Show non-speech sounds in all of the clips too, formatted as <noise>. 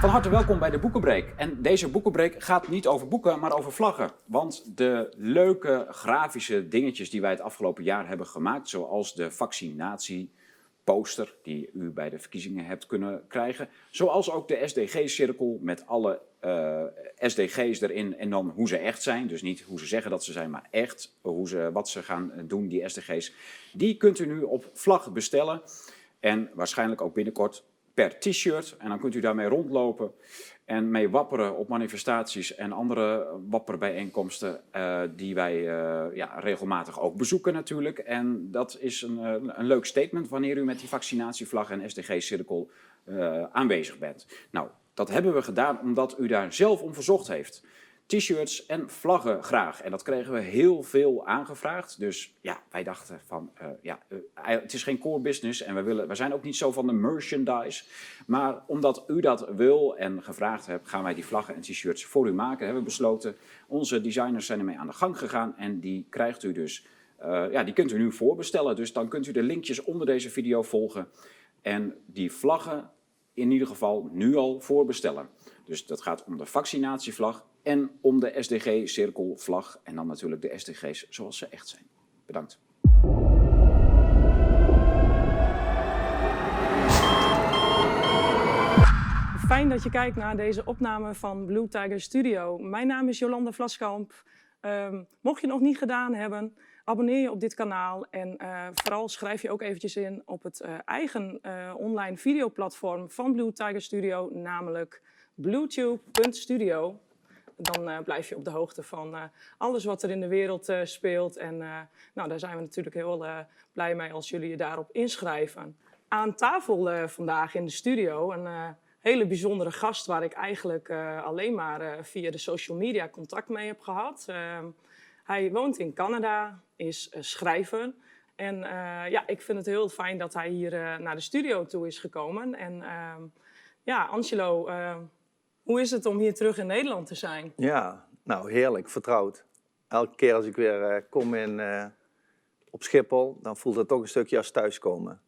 Van harte welkom bij de Boekenbreek. En deze Boekenbreek gaat niet over boeken, maar over vlaggen. Want de leuke grafische dingetjes die wij het afgelopen jaar hebben gemaakt, zoals de vaccinatieposter die u bij de verkiezingen hebt kunnen krijgen, zoals ook de SDG-cirkel met alle uh, SDG's erin en dan hoe ze echt zijn. Dus niet hoe ze zeggen dat ze zijn, maar echt hoe ze, wat ze gaan doen, die SDG's. Die kunt u nu op vlag bestellen. En waarschijnlijk ook binnenkort per t-shirt. En dan kunt u daarmee rondlopen en mee wapperen op manifestaties en andere wapperbijeenkomsten uh, die wij uh, ja, regelmatig ook bezoeken natuurlijk. En dat is een, uh, een leuk statement wanneer u met die vaccinatievlag en SDG-cirkel aanwezig bent. Nou, dat hebben we gedaan omdat u daar zelf om verzocht heeft t-shirts en vlaggen graag. En dat kregen we heel veel aangevraagd. Dus ja, wij dachten van, uh, ja, uh, het is geen core business en we, willen, we zijn ook niet zo van de merchandise. Maar omdat u dat wil en gevraagd hebt, gaan wij die vlaggen en t-shirts voor u maken. Hebben we besloten. Onze designers zijn ermee aan de gang gegaan en die krijgt u dus, uh, ja, die kunt u nu voorbestellen. Dus dan kunt u de linkjes onder deze video volgen en die vlaggen in ieder geval nu al voorbestellen. Dus dat gaat om de vaccinatievlag en om de SDG-cirkelvlag en dan natuurlijk de SDG's zoals ze echt zijn. Bedankt. Fijn dat je kijkt naar deze opname van Blue Tiger Studio. Mijn naam is Jolanda Vlaskamp. Um, mocht je nog niet gedaan hebben, abonneer je op dit kanaal en uh, vooral schrijf je ook eventjes in op het uh, eigen uh, online videoplatform van Blue Tiger Studio, namelijk bluetube.studio dan uh, blijf je op de hoogte van uh, alles wat er in de wereld uh, speelt. En nou, daar zijn we natuurlijk heel blij mee als jullie je daarop inschrijven. Aan tafel vandaag in de studio een hele bijzondere gast waar ik eigenlijk alleen maar via de social media contact mee heb gehad. Ehm, hij woont in Canada, is schrijver. En ja, ik vind het heel fijn dat hij hier naar de studio toe is gekomen. En ehm, ja, Angelo hoe is het om hier terug in Nederland te zijn? Ja, nou heerlijk, vertrouwd. Elke keer als ik weer uh, kom in, uh, op Schiphol, dan voelt het toch een stukje als thuiskomen.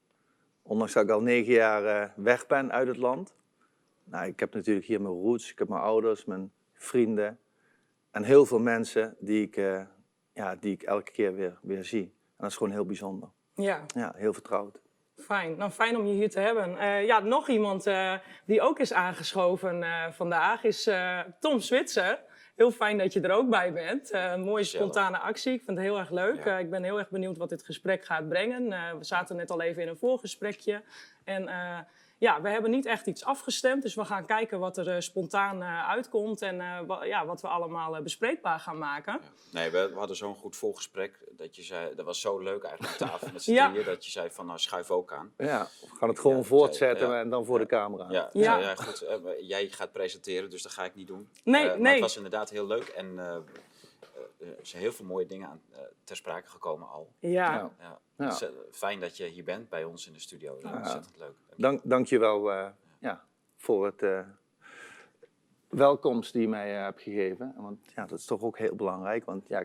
Ondanks dat ik al negen jaar uh, weg ben uit het land. Nou, ik heb natuurlijk hier mijn roots, ik heb mijn ouders, mijn vrienden. En heel veel mensen die ik, ja, die ik elke keer weer, weer zie. En dat is gewoon heel bijzonder. Ja. Ja, heel vertrouwd. Fijn, nou fijn om je hier te hebben. Uh, ja, nog iemand uh, die ook is aangeschoven uh, vandaag is Tom Switzer. Heel fijn dat je er ook bij bent. een mooie spontane actie. Ik vind het heel erg leuk. Ja. ik ben heel erg benieuwd wat dit gesprek gaat brengen. we zaten net al even in een voorgesprekje. En ja, we hebben niet echt iets afgestemd. Dus we gaan kijken wat er uh, spontaan uh, uitkomt en uh, wa ja, wat we allemaal bespreekbaar gaan maken. Ja. Nee, we, we hadden zo'n goed volgesprek dat je zei, dat was zo leuk eigenlijk aan tafel met <laughs> z'n ja. drieën, dat je zei van nou schuif ook aan. Ja, we gaan het gewoon ja, voortzetten zei, en dan voor de camera. Ja, ja. ja goed, jij gaat presenteren, dus dat ga ik niet doen. Nee, nee. Maar het was inderdaad heel leuk en er zijn heel veel mooie dingen aan, ter sprake gekomen al. Ja. Ja. Ja. fijn dat je hier bent bij ons in de studio. Dat is ontzettend leuk. Dank, dank je wel uh, ja, voor het uh, welkomst die je mij hebt gegeven. Want ja, dat is toch ook heel belangrijk. Want ja,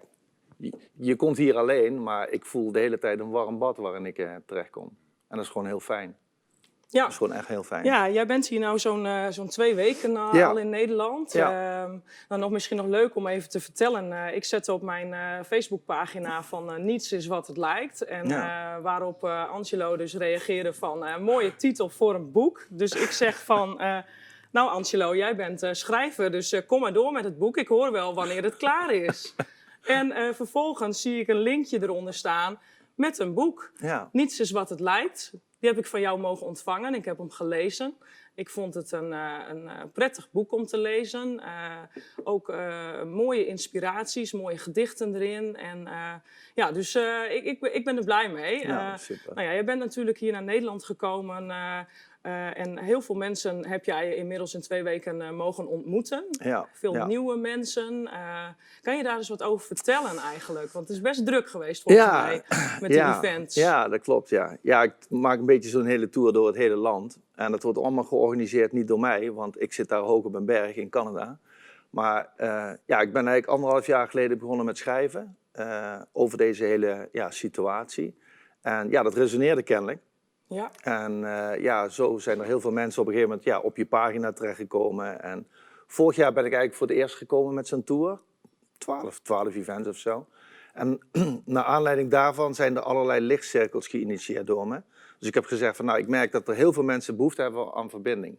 je, je, komt hier alleen, maar ik voel de hele tijd een warm bad waarin ik terechtkom. En dat is gewoon heel fijn. Ja. Dat is gewoon echt heel fijn. Ja, jij bent hier nou zo'n uh, zo'n twee weken uh, ja. al in Nederland. Ja. Uh, nou, nog misschien nog leuk om even te vertellen. Eh, ik zette op mijn Facebookpagina van niets is wat het lijkt. En ja. waarop Angelo dus reageerde van mooie titel voor een boek. Dus ik zeg van... nou Angelo, jij bent schrijver, dus kom maar door met het boek. Ik hoor wel wanneer het klaar is. <laughs> en vervolgens zie ik een linkje eronder staan met een boek. Niets is wat het lijkt. Die heb ik van jou mogen ontvangen. Ik heb hem gelezen. Ik vond het een, uh, een uh, prettig boek om te lezen. Uh, ook mooie inspiraties, mooie gedichten erin. En ja, dus ik, ik, ik, ben er blij mee. Ja, super. Nou ja, je bent natuurlijk hier naar Nederland gekomen uh, en heel veel mensen heb jij inmiddels in twee weken uh, mogen ontmoeten. Ja, veel ja. nieuwe mensen. Uh, kan je daar eens wat over vertellen eigenlijk? Want het is best druk geweest volgens ja, mij <clears throat> met die events. Ja, dat klopt. Ja. ja, ik maak een beetje zo'n hele tour door het hele land. En dat wordt allemaal georganiseerd niet door mij, want ik zit daar hoog op een berg in Canada. Maar ja, ik ben eigenlijk anderhalf jaar geleden begonnen met schrijven over deze hele ja, situatie. En ja, dat resoneerde kennelijk. Ja. En uh, ja, zo zijn er heel veel mensen op een gegeven moment ja, op je pagina terechtgekomen. En vorig jaar ben ik eigenlijk voor het eerst gekomen met zo'n tour. 12, 12 events of zo. En <clears throat> naar aanleiding daarvan zijn er allerlei lichtcirkels geïnitieerd door me. Dus ik heb gezegd van nou, ik merk dat er heel veel mensen behoefte hebben aan verbinding.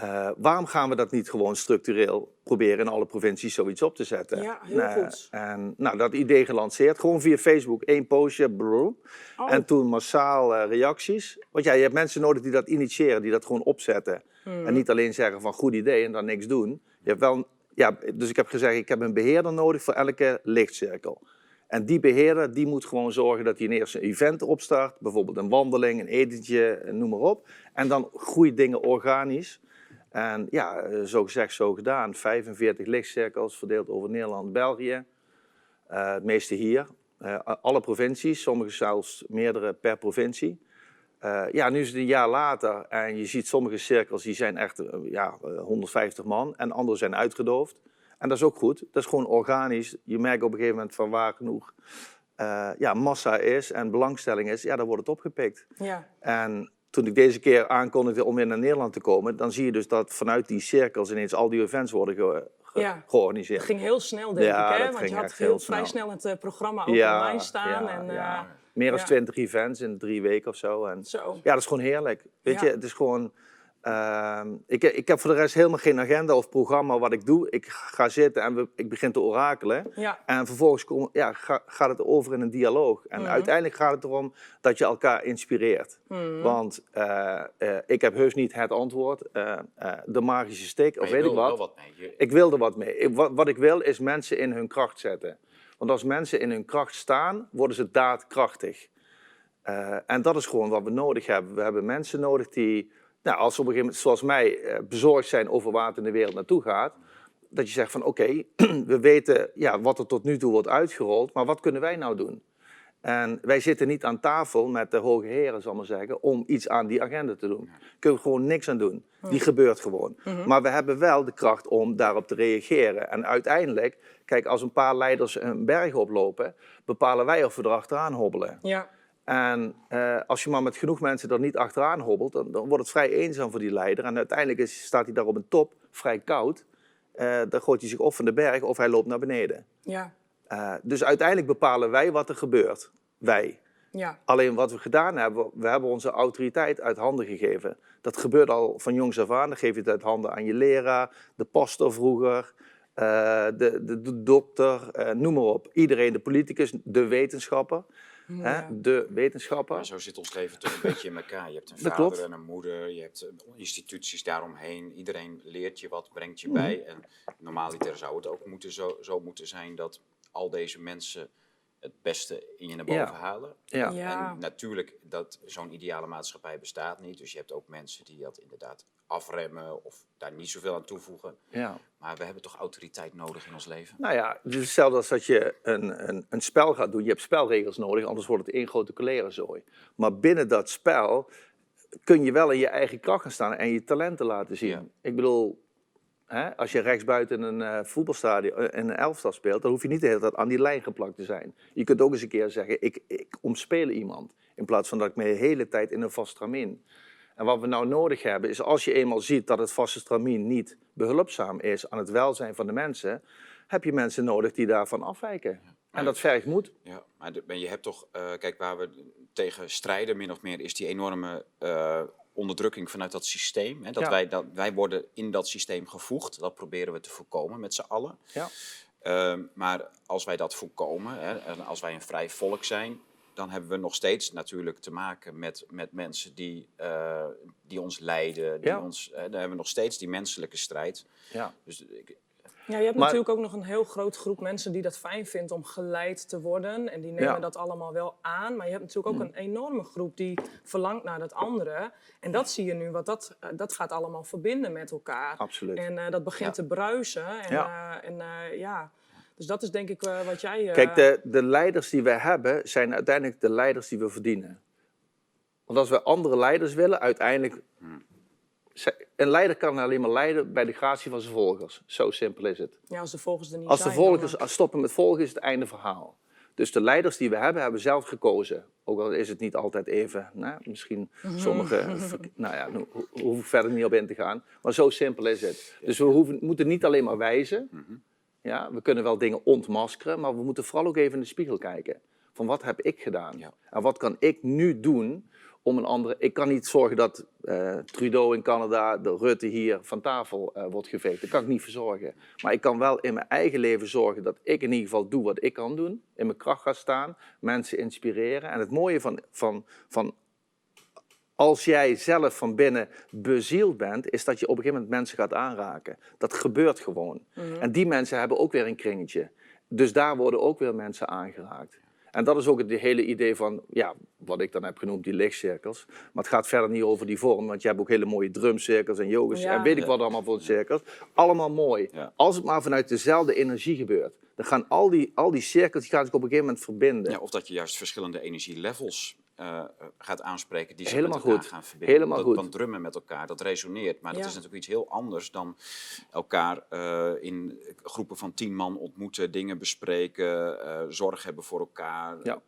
Uh, waarom gaan we dat niet gewoon structureel proberen in alle provincies zoiets op te zetten? Ja, heel uh, goed. En nou, dat idee gelanceerd, gewoon via Facebook, één postje, brrr, oh. en toen massaal uh, reacties. Want ja, je hebt mensen nodig die dat initiëren, die dat gewoon opzetten. Hmm. En niet alleen zeggen van goed idee en dan niks doen. Je hebt wel, ja, dus ik heb gezegd, ik heb een beheerder nodig voor elke lichtcirkel. En die beheerder die moet gewoon zorgen dat hij een eerste event opstart, bijvoorbeeld een wandeling, een etentje, noem maar op. En dan groeien dingen organisch. En ja, eh, zo gezegd, zo gedaan. 45 lichtcirkels verdeeld over Nederland en België. Uh, het meeste hier. Uh, alle provincies, sommige zelfs meerdere per provincie. Uh, ja, nu is het een jaar later en je ziet sommige cirkels die zijn echt ja, 150 man en andere zijn uitgedoofd. En dat is ook goed. Dat is gewoon organisch. Je merkt op een gegeven moment van waar genoeg ja, massa is en belangstelling is, ja, dan wordt het opgepikt. Ja. En toen ik deze keer aankondigde om weer naar Nederland te komen, dan zie je dus dat vanuit die cirkels ineens al die events worden ge ge ja. georganiseerd. Het ging heel snel, denk Ja, ik, hè? Want je had heel vrij snel. het eh, programma ook Ja, online staan. ja, en, eh, ja. Meer dan. 20 events in drie weken of zo. En Zo. ja, dat is gewoon heerlijk. Weet je, het is gewoon. Ehm, ik, ik heb voor de rest helemaal geen agenda of programma wat ik doe. Ik ga zitten en we, ik begin te orakelen. Ja. En vervolgens kom, ja, ga- gaat het over in een dialoog. En Mhm. uiteindelijk gaat het erom dat je elkaar inspireert. Mhm. Want eh, eh, ik heb heus niet het antwoord, eh, eh, de magische stick Maar of weet ik wil er wat. wat mee. Je- Ik wil er wat mee. Ik- wat, wat ik wil is mensen in hun kracht zetten. Want als mensen in hun kracht staan, worden ze daadkrachtig. Eh, en dat is gewoon wat we nodig hebben. We hebben mensen nodig die, nou, als ze op een gegeven moment, zoals mij, eh, bezorgd zijn over waar het in de wereld naartoe gaat. Dat je zegt van oké, <clears throat> we weten ja, wat er tot nu toe wordt uitgerold, maar wat kunnen wij nou doen? En wij zitten niet aan tafel met de hoge heren, zal ik maar zeggen, om iets aan die agenda te doen. Kunnen we gewoon niks aan doen. Die gebeurt gewoon. Maar we hebben wel de kracht om daarop te reageren. En uiteindelijk, kijk, als een paar leiders een berg oplopen, bepalen wij of we er achteraan hobbelen. Ja. En eh, als je maar met genoeg mensen er niet achteraan hobbelt, dan, dan wordt het vrij eenzaam voor die leider. En uiteindelijk is, staat hij daar op een top, vrij koud. Eh, dan gooit hij zich of van de berg of hij loopt naar beneden. Ja. Eh, dus uiteindelijk bepalen wij wat er gebeurt. Wij. Ja. Alleen wat we gedaan hebben, we hebben onze autoriteit uit handen gegeven. Dat gebeurt al van jongs af aan. Dan geef je het uit handen aan je leraar, de pastor vroeger, de, de, de dokter, noem maar op. Iedereen, de politicus, de wetenschapper. Hè? De wetenschapper. Maar zo zit ons leven toch een <laughs> beetje in elkaar. Je hebt een Dat vader klopt. en een moeder, je hebt eh, instituties daaromheen. Iedereen leert je wat, brengt je Mhm. bij. En normaliter zou het ook moeten zo, zo moeten zijn dat al deze mensen het beste in je naar boven Ja. halen. Ja. Ja. En natuurlijk, dat zo'n ideale maatschappij bestaat niet. Dus je hebt ook mensen die dat inderdaad afremmen of daar niet zoveel aan toevoegen. ja. Maar we hebben toch autoriteit nodig in ons leven? Nou ja, het is hetzelfde als dat je een, een, een spel gaat doen. Je hebt spelregels nodig, anders wordt het één grote klerenzooi. Maar binnen dat spel kun je wel in je eigen kracht gaan staan en je talenten laten zien. Ja. Ik bedoel, hè, als je rechtsbuiten een eh, voetbalstadion, eh, in een elftal speelt, dan hoef je niet de hele tijd aan die lijn geplakt te zijn. Je kunt ook eens een keer zeggen, ik, ik omspeel iemand. In plaats van dat ik me de hele tijd in een vast stramien. En wat we nou nodig hebben, is als je eenmaal ziet dat het vaste stramien niet behulpzaam is aan het welzijn van de mensen, heb je mensen nodig die daarvan afwijken. En dat vergt moed. Ja, maar de- je hebt toch, eh, kijk, waar we tegen strijden min of meer, is die enorme eh, onderdrukking vanuit dat systeem. Hè? Dat, Ja. wij, dat wij worden in dat systeem gevoegd. Dat proberen we te voorkomen met z'n allen. Ja. Ehm, maar als wij dat voorkomen, hè, en als wij een vrij volk zijn, dan hebben we nog steeds natuurlijk te maken met, met mensen die, eh, die ons leiden. Die Ja. ons, eh, dan hebben we nog steeds die menselijke strijd. Ja. Dus ik, Ja, je hebt Maar- natuurlijk ook nog een heel groot groep mensen die dat fijn vindt om geleid te worden. En die nemen Ja. dat allemaal wel aan. Maar je hebt natuurlijk ook een enorme groep die verlangt naar dat andere. En dat zie je nu, want dat, eh, dat gaat allemaal verbinden met elkaar. Absoluut. En eh, dat begint Ja. te bruisen. En, Ja. eh, en eh, ja, dus dat is denk ik eh, wat jij... eh, Kijk, de, de leiders die we hebben, zijn uiteindelijk de leiders die we verdienen. Want als we andere leiders willen, uiteindelijk... Ze- Een leider kan alleen maar leiden bij de gratie van zijn volgers. Zo simpel is het. Ja, als de volgers er niet Als de zijn. volgers eh, stoppen met volgen, is het einde verhaal. Dus de leiders die we hebben, hebben zelf gekozen. Ook al is het niet altijd even, nou, misschien sommige, <laughs> nou ja, hoef ik verder niet op in te gaan. Maar zo simpel is het. Dus we hoeven, moeten niet alleen maar wijzen. Ja, we kunnen wel dingen ontmaskeren, maar we moeten vooral ook even in de spiegel kijken. Van wat heb ik gedaan? Ja. En wat kan ik nu doen om een andere... Ik kan niet zorgen dat eh, Trudeau in Canada, de Rutte hier van tafel eh, wordt geveegd. Dat kan ik niet verzorgen. Maar ik kan wel in mijn eigen leven zorgen dat ik in ieder geval doe wat ik kan doen. In mijn kracht ga staan, mensen inspireren. En het mooie van, van, van als jij zelf van binnen bezield bent, is dat je op een gegeven moment mensen gaat aanraken. Dat gebeurt gewoon. En die mensen hebben ook weer een kringetje. Dus daar worden ook weer mensen aangeraakt. En dat is ook het hele idee van, ja, wat ik dan heb genoemd, die lichtcirkels. Maar het gaat verder niet over die vorm, want je hebt ook hele mooie drumcirkels en yogas Ja. en weet ik wat allemaal voor cirkels. Allemaal mooi. Ja. Als het maar vanuit dezelfde energie gebeurt, dan gaan al die, al die cirkels die gaan zich op een gegeven moment verbinden. Ja, of dat je juist verschillende energielevels eh, gaat aanspreken die zich Helemaal met elkaar goed. gaan verbinden. Helemaal dat, goed. Want drummen met elkaar, dat resoneert. Maar dat is natuurlijk iets heel anders dan elkaar eh, in groepen van tien man ontmoeten, dingen bespreken, eh, zorg hebben voor elkaar. Ja.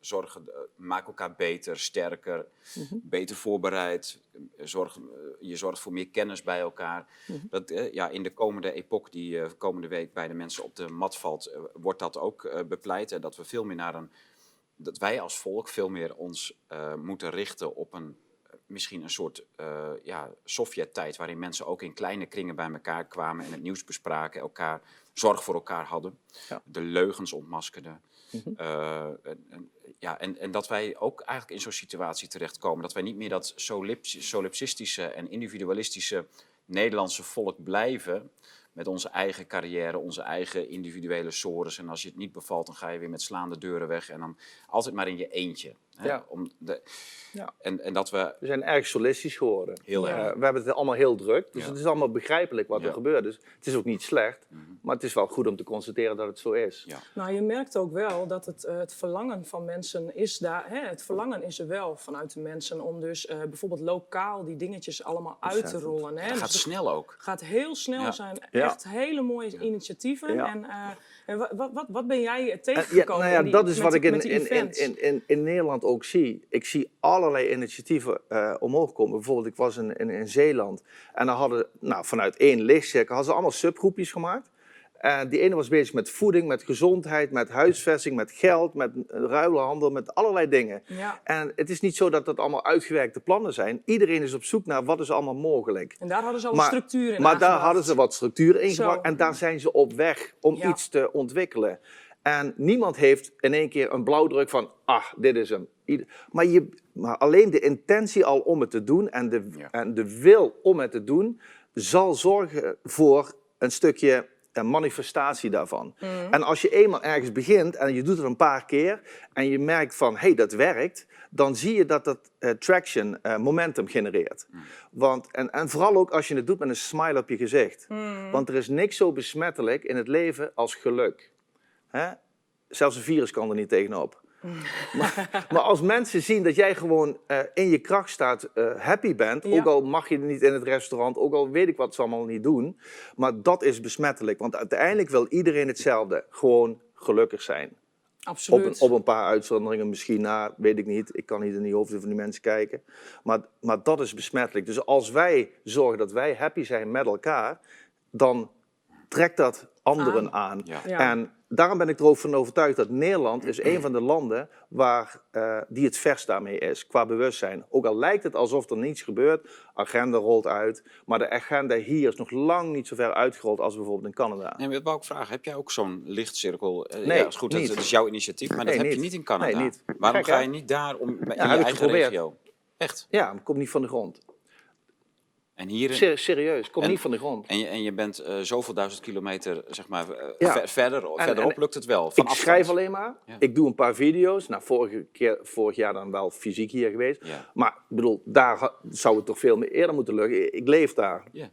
zorgen, maak elkaar beter, sterker, Mhm. beter voorbereid. Zorg, je zorgt voor meer kennis bij elkaar. Mhm. Dat, eh, ja, in de komende epoch die eh, komende week bij de mensen op de mat valt, wordt dat ook eh, bepleit. En dat we veel meer naar een dat wij als volk veel meer ons eh, moeten richten op een misschien een soort eh ja, Sovjet-tijd, waarin mensen ook in kleine kringen bij elkaar kwamen en het nieuws bespraken, elkaar zorg voor elkaar hadden, Ja. de leugens ontmaskerden. Mhm. Eh, en, en- ja, en, en dat wij ook eigenlijk in zo'n situatie terechtkomen, dat wij niet meer dat solipsi- solipsistische en individualistische Nederlandse volk blijven met onze eigen carrière, onze eigen individuele sores. En als je het niet bevalt, dan ga je weer met slaande deuren weg. En dan altijd maar in je eentje. Hè? Ja. Om de, Ja. en, en dat we We zijn erg solistisch geworden. heel erg... Eh, we hebben het allemaal heel druk, dus Ja. het is allemaal begrijpelijk wat Ja. er gebeurt. Dus het is ook niet slecht, Mhm. maar het is wel goed om te constateren dat het zo is. Ja. Nou, je merkt ook wel dat het, eh, het verlangen van mensen is daar. Hè, het verlangen is er wel vanuit de mensen om dus eh, bijvoorbeeld lokaal die dingetjes allemaal uit te rollen. Hè. Dat Dus gaat het snel ook. gaat heel snel Ja. zijn. Ja. Echt hele mooie initiatieven. Ja. En, eh, en wa- wat, wat, wat ben jij En tegengekomen? ja, nou ja, die- dat is met wat ik in, in, in, in, in, Nederland ook zie. Ik zie allerlei initiatieven eh, omhoog komen. Bijvoorbeeld, ik was in, in, in Zeeland en dan hadden, nou, vanuit één lichtcirkel, hadden ze allemaal subgroepjes gemaakt. En die ene was bezig met voeding, met gezondheid, met huisvesting, met geld, met ruilenhandel, met allerlei dingen. Ja. En het is niet zo dat dat allemaal uitgewerkte plannen zijn. Iedereen is op zoek naar wat is allemaal mogelijk. En daar hadden ze al Maar- een structuur in Maar daar hadden ze wat structuur in gebracht en daar zijn ze op weg om Ja. iets te ontwikkelen. En niemand heeft in één keer een blauwdruk van, ah, dit is hem. Maar, je, maar alleen de intentie al om het te doen en de, Ja. en de wil om het te doen, zal zorgen voor een stukje een manifestatie daarvan. Mhm. En als je eenmaal ergens begint en je doet het een paar keer en je merkt van, hé, hey, dat werkt, dan zie je dat dat eh, traction, eh, momentum genereert. Want, en, en vooral ook als je het doet met een smile op je gezicht. Want er is niks zo besmettelijk in het leven als geluk. Hè? Zelfs een virus kan er niet tegenop. Maar, <laughs> maar als mensen zien dat jij gewoon eh, in je kracht staat, eh, happy bent, Ja. ook al mag je niet in het restaurant, ook al weet ik wat ze allemaal niet doen, maar dat is besmettelijk. Want uiteindelijk wil iedereen hetzelfde, gewoon gelukkig zijn. Op Absoluut. een, op een paar uitzonderingen misschien na, weet ik niet. Ik kan niet in die hoofden van die mensen kijken. Maar, maar dat is besmettelijk. Dus als wij zorgen dat wij happy zijn met elkaar, dan trekt dat anderen aan. Ja. Ja. En daarom ben ik er ook van overtuigd dat Nederland is een van de landen waar, eh, die het verst daarmee is, qua bewustzijn. Ook al lijkt het alsof er niets gebeurt, agenda rolt uit, maar de agenda hier is nog lang niet zo ver uitgerold als bijvoorbeeld in Canada. Nee, maar dat wou ik vragen. Heb jij ook zo'n lichtcirkel? Eh, Nee, ja, is goed, dat, is jouw initiatief, maar dat heb je niet. in Canada. Nee, niet. Waarom ga je niet daar om, in je ik eigen geprobeerd. regio? Echt? Ja, het komt niet van de grond. En hier... serieus, En- niet van de grond. En je, en je bent eh, zoveel duizend kilometer zeg maar, eh, Ja. ver- verder, En- verderop lukt het wel. Van ik afstand. schrijf alleen maar. Ja. Ik doe een paar video's. Nou, vorige keer, vorig jaar dan wel fysiek hier geweest. Ja. Maar ik bedoel, daar zou het toch veel meer eerder moeten lukken. Ik leef daar. Ja.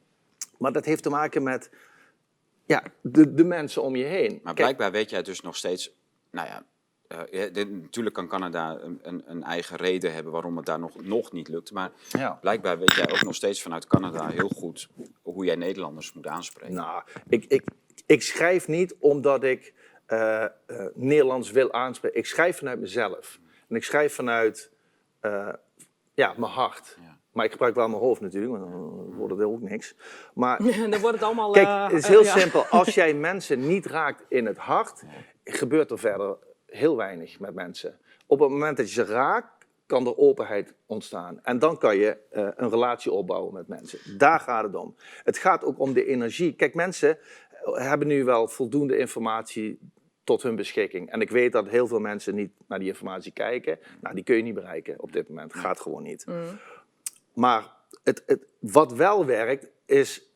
Maar dat heeft te maken met ja, de, de mensen om je heen. Maar Kijk, blijkbaar weet jij dus nog steeds, nou ja, eh, ja, dit- natuurlijk kan Canada een, een, een eigen reden hebben waarom het daar nog, nog niet lukt. Maar Ja. blijkbaar weet jij ook nog steeds vanuit Canada heel goed hoe jij Nederlanders moet aanspreken. Nou, ik, ik, ik schrijf niet omdat ik uh, uh, Nederlands wil aanspreken. Ik schrijf vanuit mezelf. En ik schrijf vanuit uh, ja, mijn hart. Ja. Maar ik gebruik wel mijn hoofd natuurlijk, want dan wordt het ook niks. Maar <laughs> dan wordt het allemaal. Kijk, het is heel simpel. Als <laughs> jij mensen niet raakt in het hart, gebeurt er verder heel weinig met mensen. Op het moment dat je ze raakt, kan er openheid ontstaan. En dan kan je uh, een relatie opbouwen met mensen. Daar gaat het om. Het gaat ook om de energie. Kijk, mensen hebben nu wel voldoende informatie tot hun beschikking. En ik weet dat heel veel mensen niet naar die informatie kijken. Nou, die kun je niet bereiken op dit moment. Gaat gewoon niet. Mm. Maar het, het, wat wel werkt, is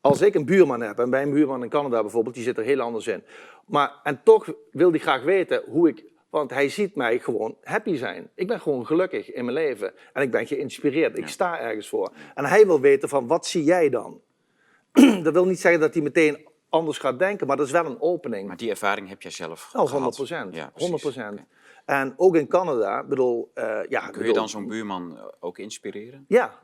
als ik een buurman heb, en bij een buurman in Canada bijvoorbeeld, die zit er heel anders in. Maar, en toch wil die graag weten hoe ik, want hij ziet mij gewoon happy zijn. Ik ben gewoon gelukkig in mijn leven. En ik ben geïnspireerd. Ik sta ergens voor. En hij wil weten van, wat zie jij dan? <clears throat> dat wil niet zeggen dat hij meteen anders gaat denken, maar dat is wel een opening. Maar die ervaring heb jij zelf Oh, 100 procent. Ja, 100 procent. En ook in Canada, bedoel, uh, ja... Kun je dan zo'n buurman eh, ook inspireren? Ja.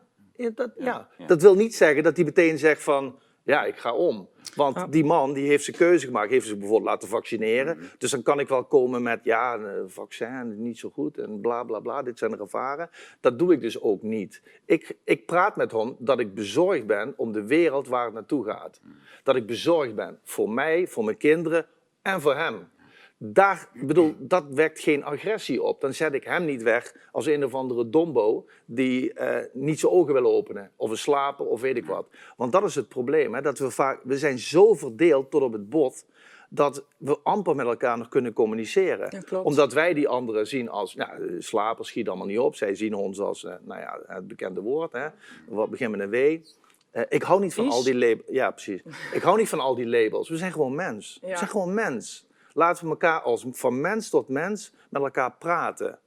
Dat, ja, ja. dat wil niet zeggen dat hij meteen zegt van ja, ik ga om. Want die man die heeft zijn keuze gemaakt, heeft zich bijvoorbeeld laten vaccineren. Mhm. Dus dan kan ik wel komen met, ja, een vaccin niet zo goed en bla bla bla, dit zijn de gevaren. Dat doe ik dus ook niet. Ik, ik praat met hem dat ik bezorgd ben om de wereld waar het naartoe gaat. Mhm. Dat ik bezorgd ben voor mij, voor mijn kinderen en voor hem. Daar, bedoel, dat wekt geen agressie op. Dan zet ik hem niet weg als een of andere dombo die uh, niet zijn ogen wil openen. Of een slaper of weet ik wat. Want dat is het probleem. Hè? Dat we, vaak, we zijn zo verdeeld tot op het bot dat we amper met elkaar nog kunnen communiceren. Omdat wij die anderen zien als, nou, slapers schiet allemaal niet op. Zij zien ons als, uh, nou ja, het bekende woord. Hè? Wat begint met een W. Uh, ik hou niet van al die labels. Ja, precies. Ik hou niet van al die labels. We zijn gewoon mens. Ja. We zijn gewoon mens. Laten we elkaar als van mens tot mens met elkaar praten.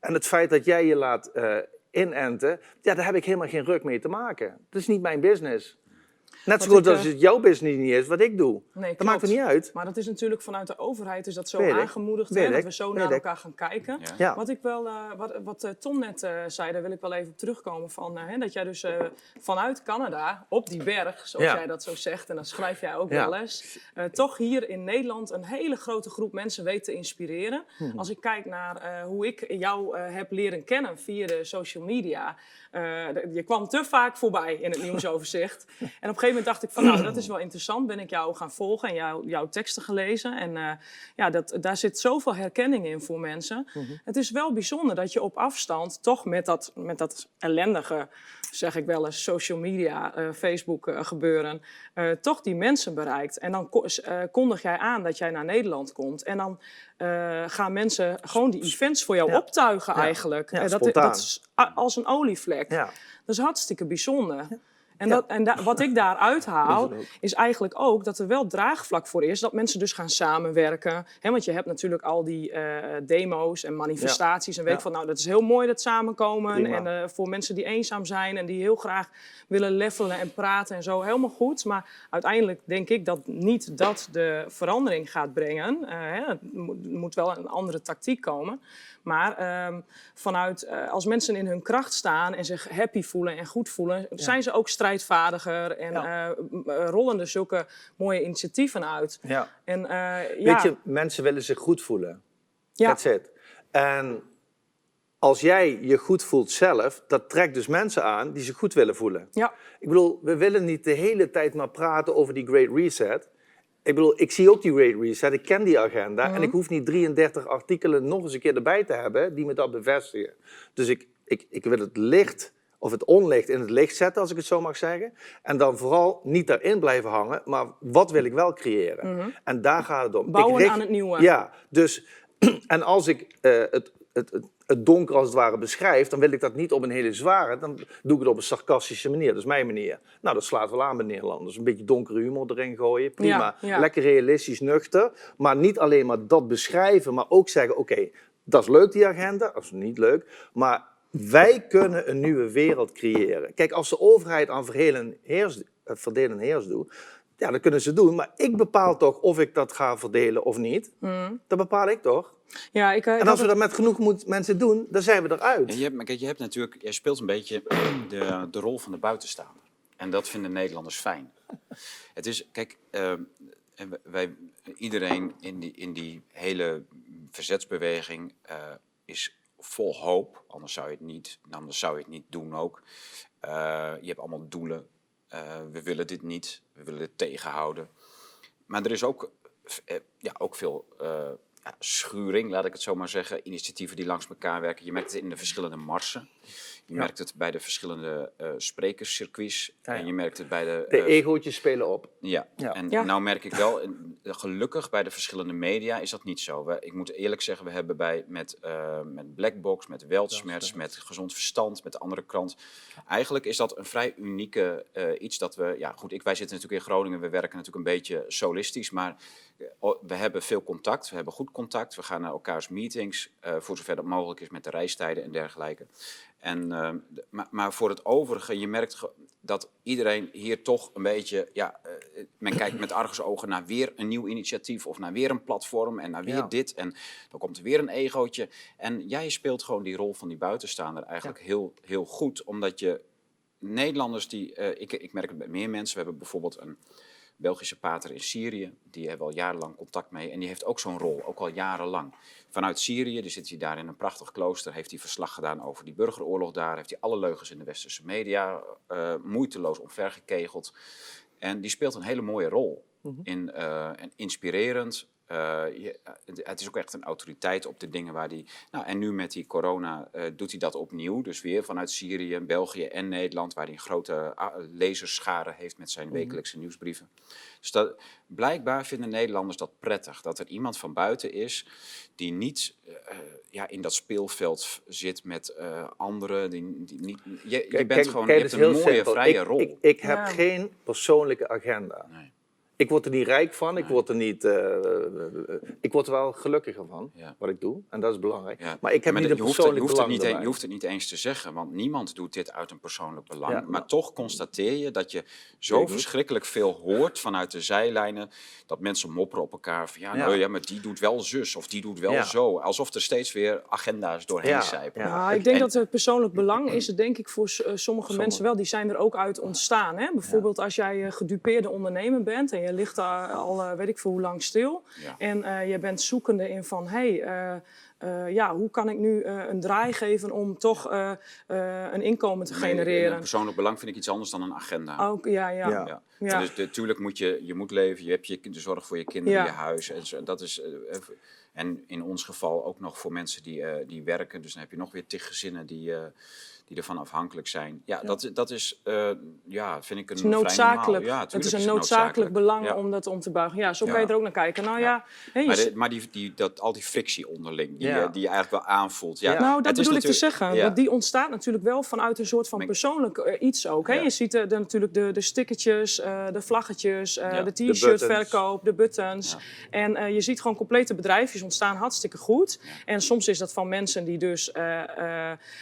En het feit dat jij je laat uh, inenten, ja, daar heb ik helemaal geen ruk mee te maken. Dat is niet mijn business. Net zo goed als het jouw business niet is wat ik doe. Nee, dat maakt er niet uit. Maar dat is natuurlijk vanuit de overheid is dat zo aangemoedigd. Hè, dat we zo naar elkaar gaan kijken. Ja. Wat, ik wel, uh, wat, wat uh, Tom net uh, zei, daar wil ik wel even op terugkomen. Van, hè, dat jij dus vanuit Canada, op die berg, zoals jij dat zo zegt. En dat schrijf jij ook wel eens. toch hier in Nederland een hele grote groep mensen weet te inspireren. Hmm. Als ik kijk naar hoe ik jou heb leren kennen via de social media. je kwam te vaak voorbij in het nieuwsoverzicht. en op een gegeven moment dacht ik van nou, dat is <clears throat> wel interessant. Ben ik jou gaan volgen en jou, jouw teksten gelezen. En uh, ja, dat, daar zit zoveel herkenning in voor mensen. Mm -hmm. Het is wel bijzonder dat je op afstand toch met dat, met dat ellendige, zeg ik wel eens, social media, uh, Facebook uh, gebeuren, toch die mensen bereikt. En dan kondig jij aan dat jij naar Nederland komt. En dan gaan mensen gewoon die events voor jou ja. optuigen ja. eigenlijk. Ja, dat, dat, is als een olievlek. Dat is hartstikke bijzonder. En, dat, en da wat ik daaruit haal, <laughs> is eigenlijk ook dat er wel draagvlak voor is. Dat mensen dus gaan samenwerken. He, want je hebt natuurlijk al die uh, demo's en manifestaties. En weet ja. van, nou, dat is heel mooi dat samenkomen. En uh, voor mensen die eenzaam zijn en die heel graag willen levelen en praten en zo, helemaal goed. Maar uiteindelijk denk ik dat niet dat de verandering gaat brengen. Uh, er moet wel een andere tactiek komen. Maar um, vanuit, uh, als mensen in hun kracht staan en zich happy voelen en goed voelen, ja. zijn ze ook strijdvaardiger en ja. uh, rollen er zulke mooie initiatieven uit. Ja. En, uh, ja. Weet je, mensen willen zich goed voelen. Ja. That's it. En als jij je goed voelt zelf, dat trekt dus mensen aan die zich goed willen voelen. Ja. Ik bedoel, we willen niet de hele tijd maar praten over die Great Reset. Ik bedoel, ik zie ook die Great Reset, ik ken die agenda. Mm -hmm. En ik hoef niet 33 artikelen nog eens een keer erbij te hebben die me dat bevestigen. Dus ik, ik, ik wil het licht of het onlicht in het licht zetten, als ik het zo mag zeggen. En dan vooral niet daarin blijven hangen, maar wat wil ik wel creëren? Mm -hmm. En daar gaat het om. Bouwen richt, aan het nieuwe. Ja, dus <clears throat> en als ik uh, het, het, het, het donker als het ware beschrijf, dan wil ik dat niet op een hele zware, dan doe ik het op een sarcastische manier. Dat is mijn manier. Nou, dat slaat wel aan bij Nederlanders. Een beetje donkere humor erin gooien, prima. Ja, ja. Lekker realistisch, nuchter. Maar niet alleen maar dat beschrijven, maar ook zeggen, oké, okay, dat is leuk die agenda, dat is niet leuk, maar wij kunnen een nieuwe wereld creëren. Kijk, als de overheid aan verdelen heers, verdelen heers doet, ja, dat kunnen ze doen. Maar ik bepaal toch of ik dat ga verdelen of niet. Mm. Dat bepaal ik toch? Ja, ik, en als we dat met genoeg moet, mensen doen, dan zijn we eruit. Ja, je, hebt, kijk, je hebt natuurlijk, jij speelt een beetje <clears throat> de, de rol van de buitenstaander. En dat vinden Nederlanders fijn. Het is, kijk, uh, en wij, iedereen in die, in die hele verzetsbeweging uh, is vol hoop. Anders zou je het niet, anders zou je het niet doen ook. Uh, je hebt allemaal doelen. Uh, we willen dit niet. We willen dit tegenhouden. Maar er is ook, ja, ook veel ja, schuring, laat ik het zo maar zeggen. Initiatieven die langs elkaar werken. Je merkt het in de verschillende marsen. Je merkt het bij de verschillende uh, sprekerscircuits. Ja, En je merkt het bij de... De uh, egootjes spelen op. Ja, en nou merk ik wel, gelukkig bij de verschillende media is dat niet zo. We, ik moet eerlijk zeggen, we hebben bij, met, uh, met Blackbox, met Weltschmerz, met Gezond Verstand, met de andere krant. Eigenlijk is dat een vrij unieke iets dat we... Ja goed, ik, wij zitten natuurlijk in Groningen, we werken natuurlijk een beetje solistisch. Maar we hebben veel contact, we hebben goed contact. We gaan naar elkaars meetings, voor zover dat mogelijk is met de reistijden en dergelijke. En, uh, maar, maar, voor het overige, je merkt dat iedereen hier toch een beetje, ja, uh, men kijkt met argusogen naar weer een nieuw initiatief of naar weer een platform en naar weer ja. dit. En dan komt er weer een egootje. En jij speelt gewoon die rol van die buitenstaander eigenlijk ja. heel, heel goed, omdat je Nederlanders die, uh, ik, ik merk het bij meer mensen, we hebben bijvoorbeeld een Belgische pater in Syrië. Die hebben al jarenlang contact mee. En die heeft ook zo'n rol, ook al jarenlang. Vanuit Syrië, die zit hij daar in een prachtig klooster. Heeft hij verslag gedaan over die burgeroorlog daar. Heeft hij alle leugens in de westerse media uh, moeiteloos omvergekegeld. En die speelt een hele mooie rol. Mm -hmm. in, uh, en inspirerend, je, het is ook echt een autoriteit op de dingen waar hij. Nou, en nu met die corona uh, doet hij dat opnieuw. Dus weer vanuit Syrië, België en Nederland, waar hij een grote uh, lezerschare heeft met zijn wekelijkse mm. nieuwsbrieven. Dus dat, blijkbaar vinden Nederlanders dat prettig. Dat er iemand van buiten is die niet ja, in dat speelveld zit met anderen. Die, die niet, je, je bent kijk, gewoon kijk, je hebt een mooie, simpel. vrije ik, rol. Ik, ik heb ja. geen persoonlijke agenda. Nee. Ik word er niet rijk van, ik word er niet. eh, ik word er wel gelukkiger van, Ja. wat ik doe. En dat is belangrijk. Ja. Maar ik heb Maar niet een je hoeft, het, je, persoonlijk hoeft het belang niet, erbij. je hoeft het niet eens te zeggen, want niemand doet dit uit een persoonlijk belang. Ja, maar toch constateer je dat je zo verschrikkelijk veel hoort vanuit de zijlijnen. Dat mensen mopperen op elkaar van ja, nou ja, maar die doet wel zus of die doet wel Ja. zo. Alsof er steeds weer agenda's doorheen Ja, zijpen. ja. Ja, ik denk En- dat het persoonlijk belang is, het denk ik voor eh, sommige mensen wel. Die zijn er ook uit ontstaan. Hè? Bijvoorbeeld als jij eh, gedupeerde ondernemer bent en je ligt daar al eh, weet ik veel hoe lang stil. Ja. En eh, je bent zoekende in van, hé, hey, eh, ja, hoe kan ik nu eh, een draai geven om toch eh, eh, een inkomen te Nee, genereren? Een persoonlijk belang vind ik iets anders dan een agenda. Ook, ja, ja. Ja. Ja. Ja. Dus natuurlijk moet je, je moet leven, je hebt je, de zorg voor je kinderen, Ja. je huis. En, zo, dat is, en in ons geval ook nog voor mensen die, eh, die werken. Dus dan heb je nog weer tig gezinnen die, eh, die ervan afhankelijk zijn. Ja, Dat, dat is, eh, ja, vind ik een Het is noodzakelijk. Ja, het is een noodzakelijk belang Ja. om dat om te buigen. Ja, zo Ja. kan je er ook naar kijken. Nou ja, Maar, de- maar die, die, dat, al die frictie onderling, die, Ja. eh, die je eigenlijk wel aanvoelt. Ja, Ja. Nou, dat bedoel ik te zeggen. ja. Die ontstaat natuurlijk wel vanuit een soort van persoonlijk eh, iets ook. Hè? Ja. Je ziet er, natuurlijk de, de stickertjes, de vlaggetjes, Ja. de buttons. t-shirtverkoop, de buttons. Ja. En je ziet gewoon complete bedrijfjes ontstaan hartstikke goed. En soms is dat van mensen die dus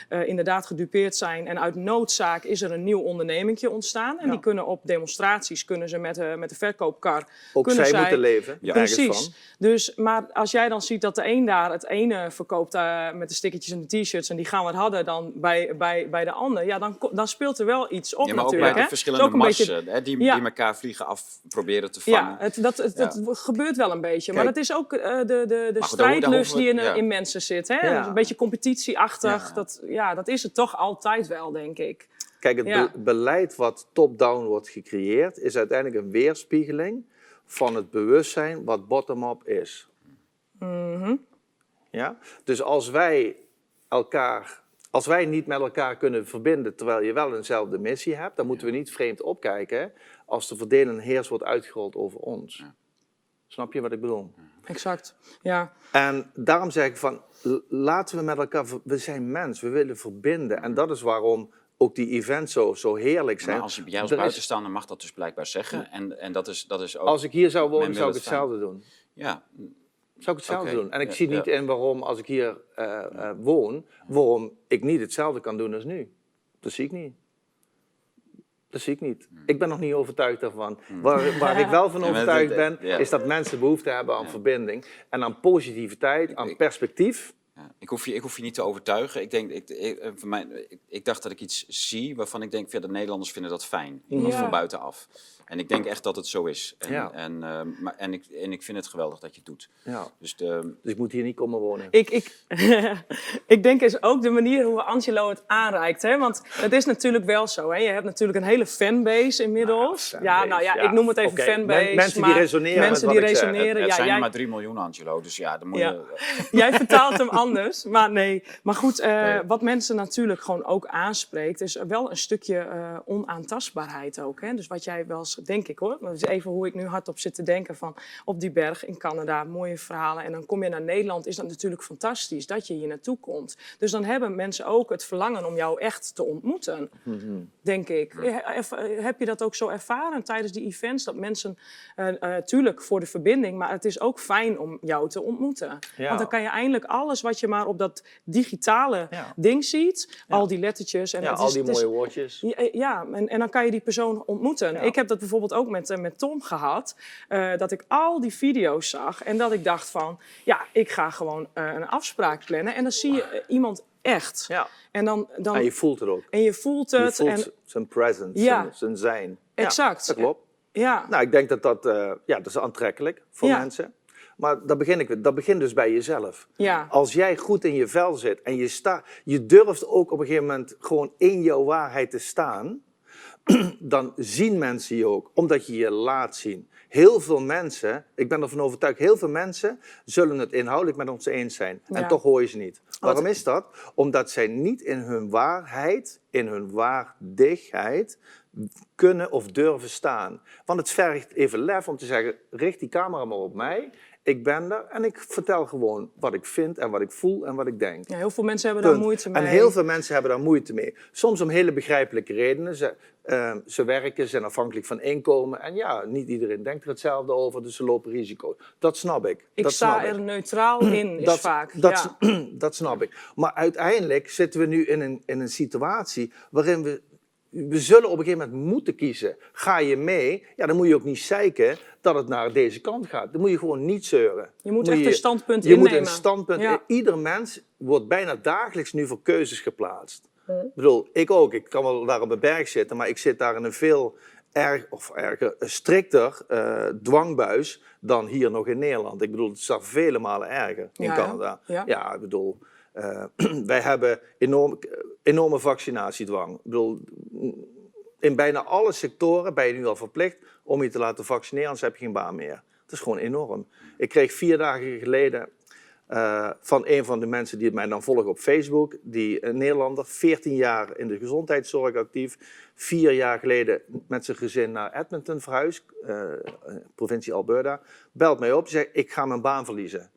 inderdaad gedupeerd zijn. En uit noodzaak is er een nieuw ondernemingje ontstaan. En Ja. die kunnen op demonstraties, kunnen ze met, eh, met de verkoopkar... Ook kunnen zij, moeten leven. Ja. Precies. van. Dus, maar als jij dan ziet dat de een daar het ene verkoopt eh, met de stickertjes en de t-shirts en die gaan wat harder dan bij, bij, bij de ander, ja, dan, dan speelt er wel iets op Ja, maar ook natuurlijk. bij de is verschillende ook een beetje- marsen hè, die, Ja. die elkaar vliegen af proberen te vangen. ja, het, dat, het, het gebeurt wel een beetje. maar dat is ook eh, de, de, de strijdlust die in, ja. in mensen zit. Hè? Ja. Een beetje competitieachtig. Ja. Dat, ja, dat is het toch altijd wel, denk ik. Kijk, het Ja. be- beleid wat top-down wordt gecreëerd, is uiteindelijk een weerspiegeling van het bewustzijn wat bottom-up is. Mhm. Ja? Dus als wij elkaar, als wij niet met elkaar kunnen verbinden terwijl je wel eenzelfde missie hebt, dan moeten we niet vreemd opkijken als de verdelen en heers wordt uitgerold over ons. Ja. Snap je wat ik bedoel? Exact. Ja. En daarom zeg ik van, laten we met elkaar, we zijn mens, we willen verbinden. En dat is waarom ook die events zo, zo heerlijk zijn. Maar als je, jij als buitenstaander mag dat dus blijkbaar zeggen. En, en dat, is, dat is ook... Als ik hier zou wonen, zou ik het hetzelfde doen. Ja, Zou ik hetzelfde doen. En ik ja, zie niet ja. in waarom, als ik hier eh, eh, woon, waarom ik niet hetzelfde kan doen als nu. Dat zie ik niet. Dat zie ik niet. Hmm. Ik ben nog niet overtuigd daarvan. Waar, waar ik <laughs> wel van overtuigd ben, is dat mensen behoefte hebben aan Ja. verbinding en aan positiviteit, aan Ik- perspectief. Ja, ik, hoef je, ik hoef je niet te overtuigen. Ik, denk, ik, ik, eh, voor mij, ik, ik dacht dat ik iets zie waarvan ik denk, ja, de Nederlanders vinden dat fijn. Iemand Ja. van buitenaf. En ik denk echt dat het zo is. En, Ja. en, ehm, maar, en, ik, en ik vind het geweldig dat je het doet. Ja. Dus de, Dus ik moet hier niet komen wonen. Ik, ik, <laughs> ik denk is ook de manier hoe Angelo het aanreikt. Hè? Want het is natuurlijk wel zo. Hè? Je hebt natuurlijk een hele fanbase inmiddels. Ja, nou ja, ja. ik noem het even fanbase. men- mensen die resoneren Mensen die resoneren. het ja, zijn jij, er maar 3 miljoen, Angelo. Dus ja, dan moet Ja. je... <laughs> Jij vertaalt hem anders, maar nee. Maar goed, eh, Nee. wat mensen natuurlijk gewoon ook aanspreekt, is wel een stukje eh, onaantastbaarheid ook. Hè? Dus wat jij wel denk ik hoor, dat is even hoe ik nu hardop zit te denken van op die berg in Canada, mooie verhalen. En dan kom je naar Nederland, is dat natuurlijk fantastisch dat je hier naartoe komt. Dus dan hebben mensen ook het verlangen om jou echt te ontmoeten, denk ik. Eh, eh, Heb je dat ook zo ervaren tijdens die events? Dat mensen, eh, tuurlijk voor de verbinding, maar het is ook fijn om jou te ontmoeten. Ja. Want dan kan je eindelijk alles wat je maar op dat digitale Ja. ding ziet, al die lettertjes. En het al is- die mooie woordjes. ja, en, en dan kan je die persoon ontmoeten. Ik heb dat bijvoorbeeld ook met, eh, met Tom gehad. eh, dat ik al die video's zag en dat ik dacht van... Ja, ik ga gewoon eh, een afspraak plannen. En dan zie je iemand echt. Ja. En, dan, dan, En je voelt het ook. en je voelt Je het. voelt en, zijn presence, Ja. zijn, zijn zijn. Exact. Ja, dat klopt. ja, Nou, ik denk dat dat, eh, ja, dat is aantrekkelijk voor Ja. mensen. Maar dat, begin ik, dat begint dus bij jezelf. ja. Als jij goed in je vel zit en je, sta, je durft ook op een gegeven moment gewoon in jouw waarheid te staan, <clears throat> dan zien mensen je ook, omdat je je laat zien. Heel veel mensen, ik ben ervan overtuigd, heel veel mensen zullen het inhoudelijk met ons eens zijn. En toch hoor je ze niet. Waarom is dat? Omdat zij niet in hun waarheid, in hun waardigheid kunnen of durven staan. Want het vergt even lef om te zeggen, richt die camera maar op mij. Ik ben er en ik vertel gewoon wat ik vind en wat ik voel en wat ik denk. ja, heel veel mensen hebben daar moeite mee. En heel veel mensen hebben daar moeite mee. Soms om hele begrijpelijke redenen. Ze, eh, ze werken, ze zijn afhankelijk van inkomen. En ja, niet iedereen denkt er hetzelfde over, dus ze lopen risico. Dat snap ik. ik dat sta ik. er neutraal <clears throat> in, is Dat, vaak. dat, ja. <clears throat> dat snap ik. Maar uiteindelijk zitten we nu in een, in een situatie waarin we. We zullen op een gegeven moment moeten kiezen. Ga je mee? Ja, dan moet je ook niet zeiken dat het naar deze kant gaat. Dan moet je gewoon niet zeuren. Je moet echt een standpunt Je moet innemen. een standpunt. Ja. Ieder mens wordt bijna dagelijks nu voor keuzes geplaatst. Ik bedoel, ik ook. Ik kan wel daar op een berg zitten, maar ik zit daar in een veel erg, of erger, strikter eh, dwangbuis dan hier nog in Nederland. Ik bedoel, het is daar vele malen erger in Ja? Canada. Ja. ik bedoel, eh, <clears throat> wij hebben enorm, enorme vaccinatiedwang. Ik bedoel, in bijna alle sectoren ben je nu al verplicht om je te laten vaccineren, anders heb je geen baan meer. Dat is gewoon enorm. Ik kreeg vier dagen geleden eh, van een van de mensen die mij dan volgen op Facebook, die een Nederlander, 14 jaar in de gezondheidszorg actief, vier jaar geleden met zijn gezin naar Edmonton verhuisd, eh, provincie Alberta, belt mij op, zegt ik ga mijn baan verliezen.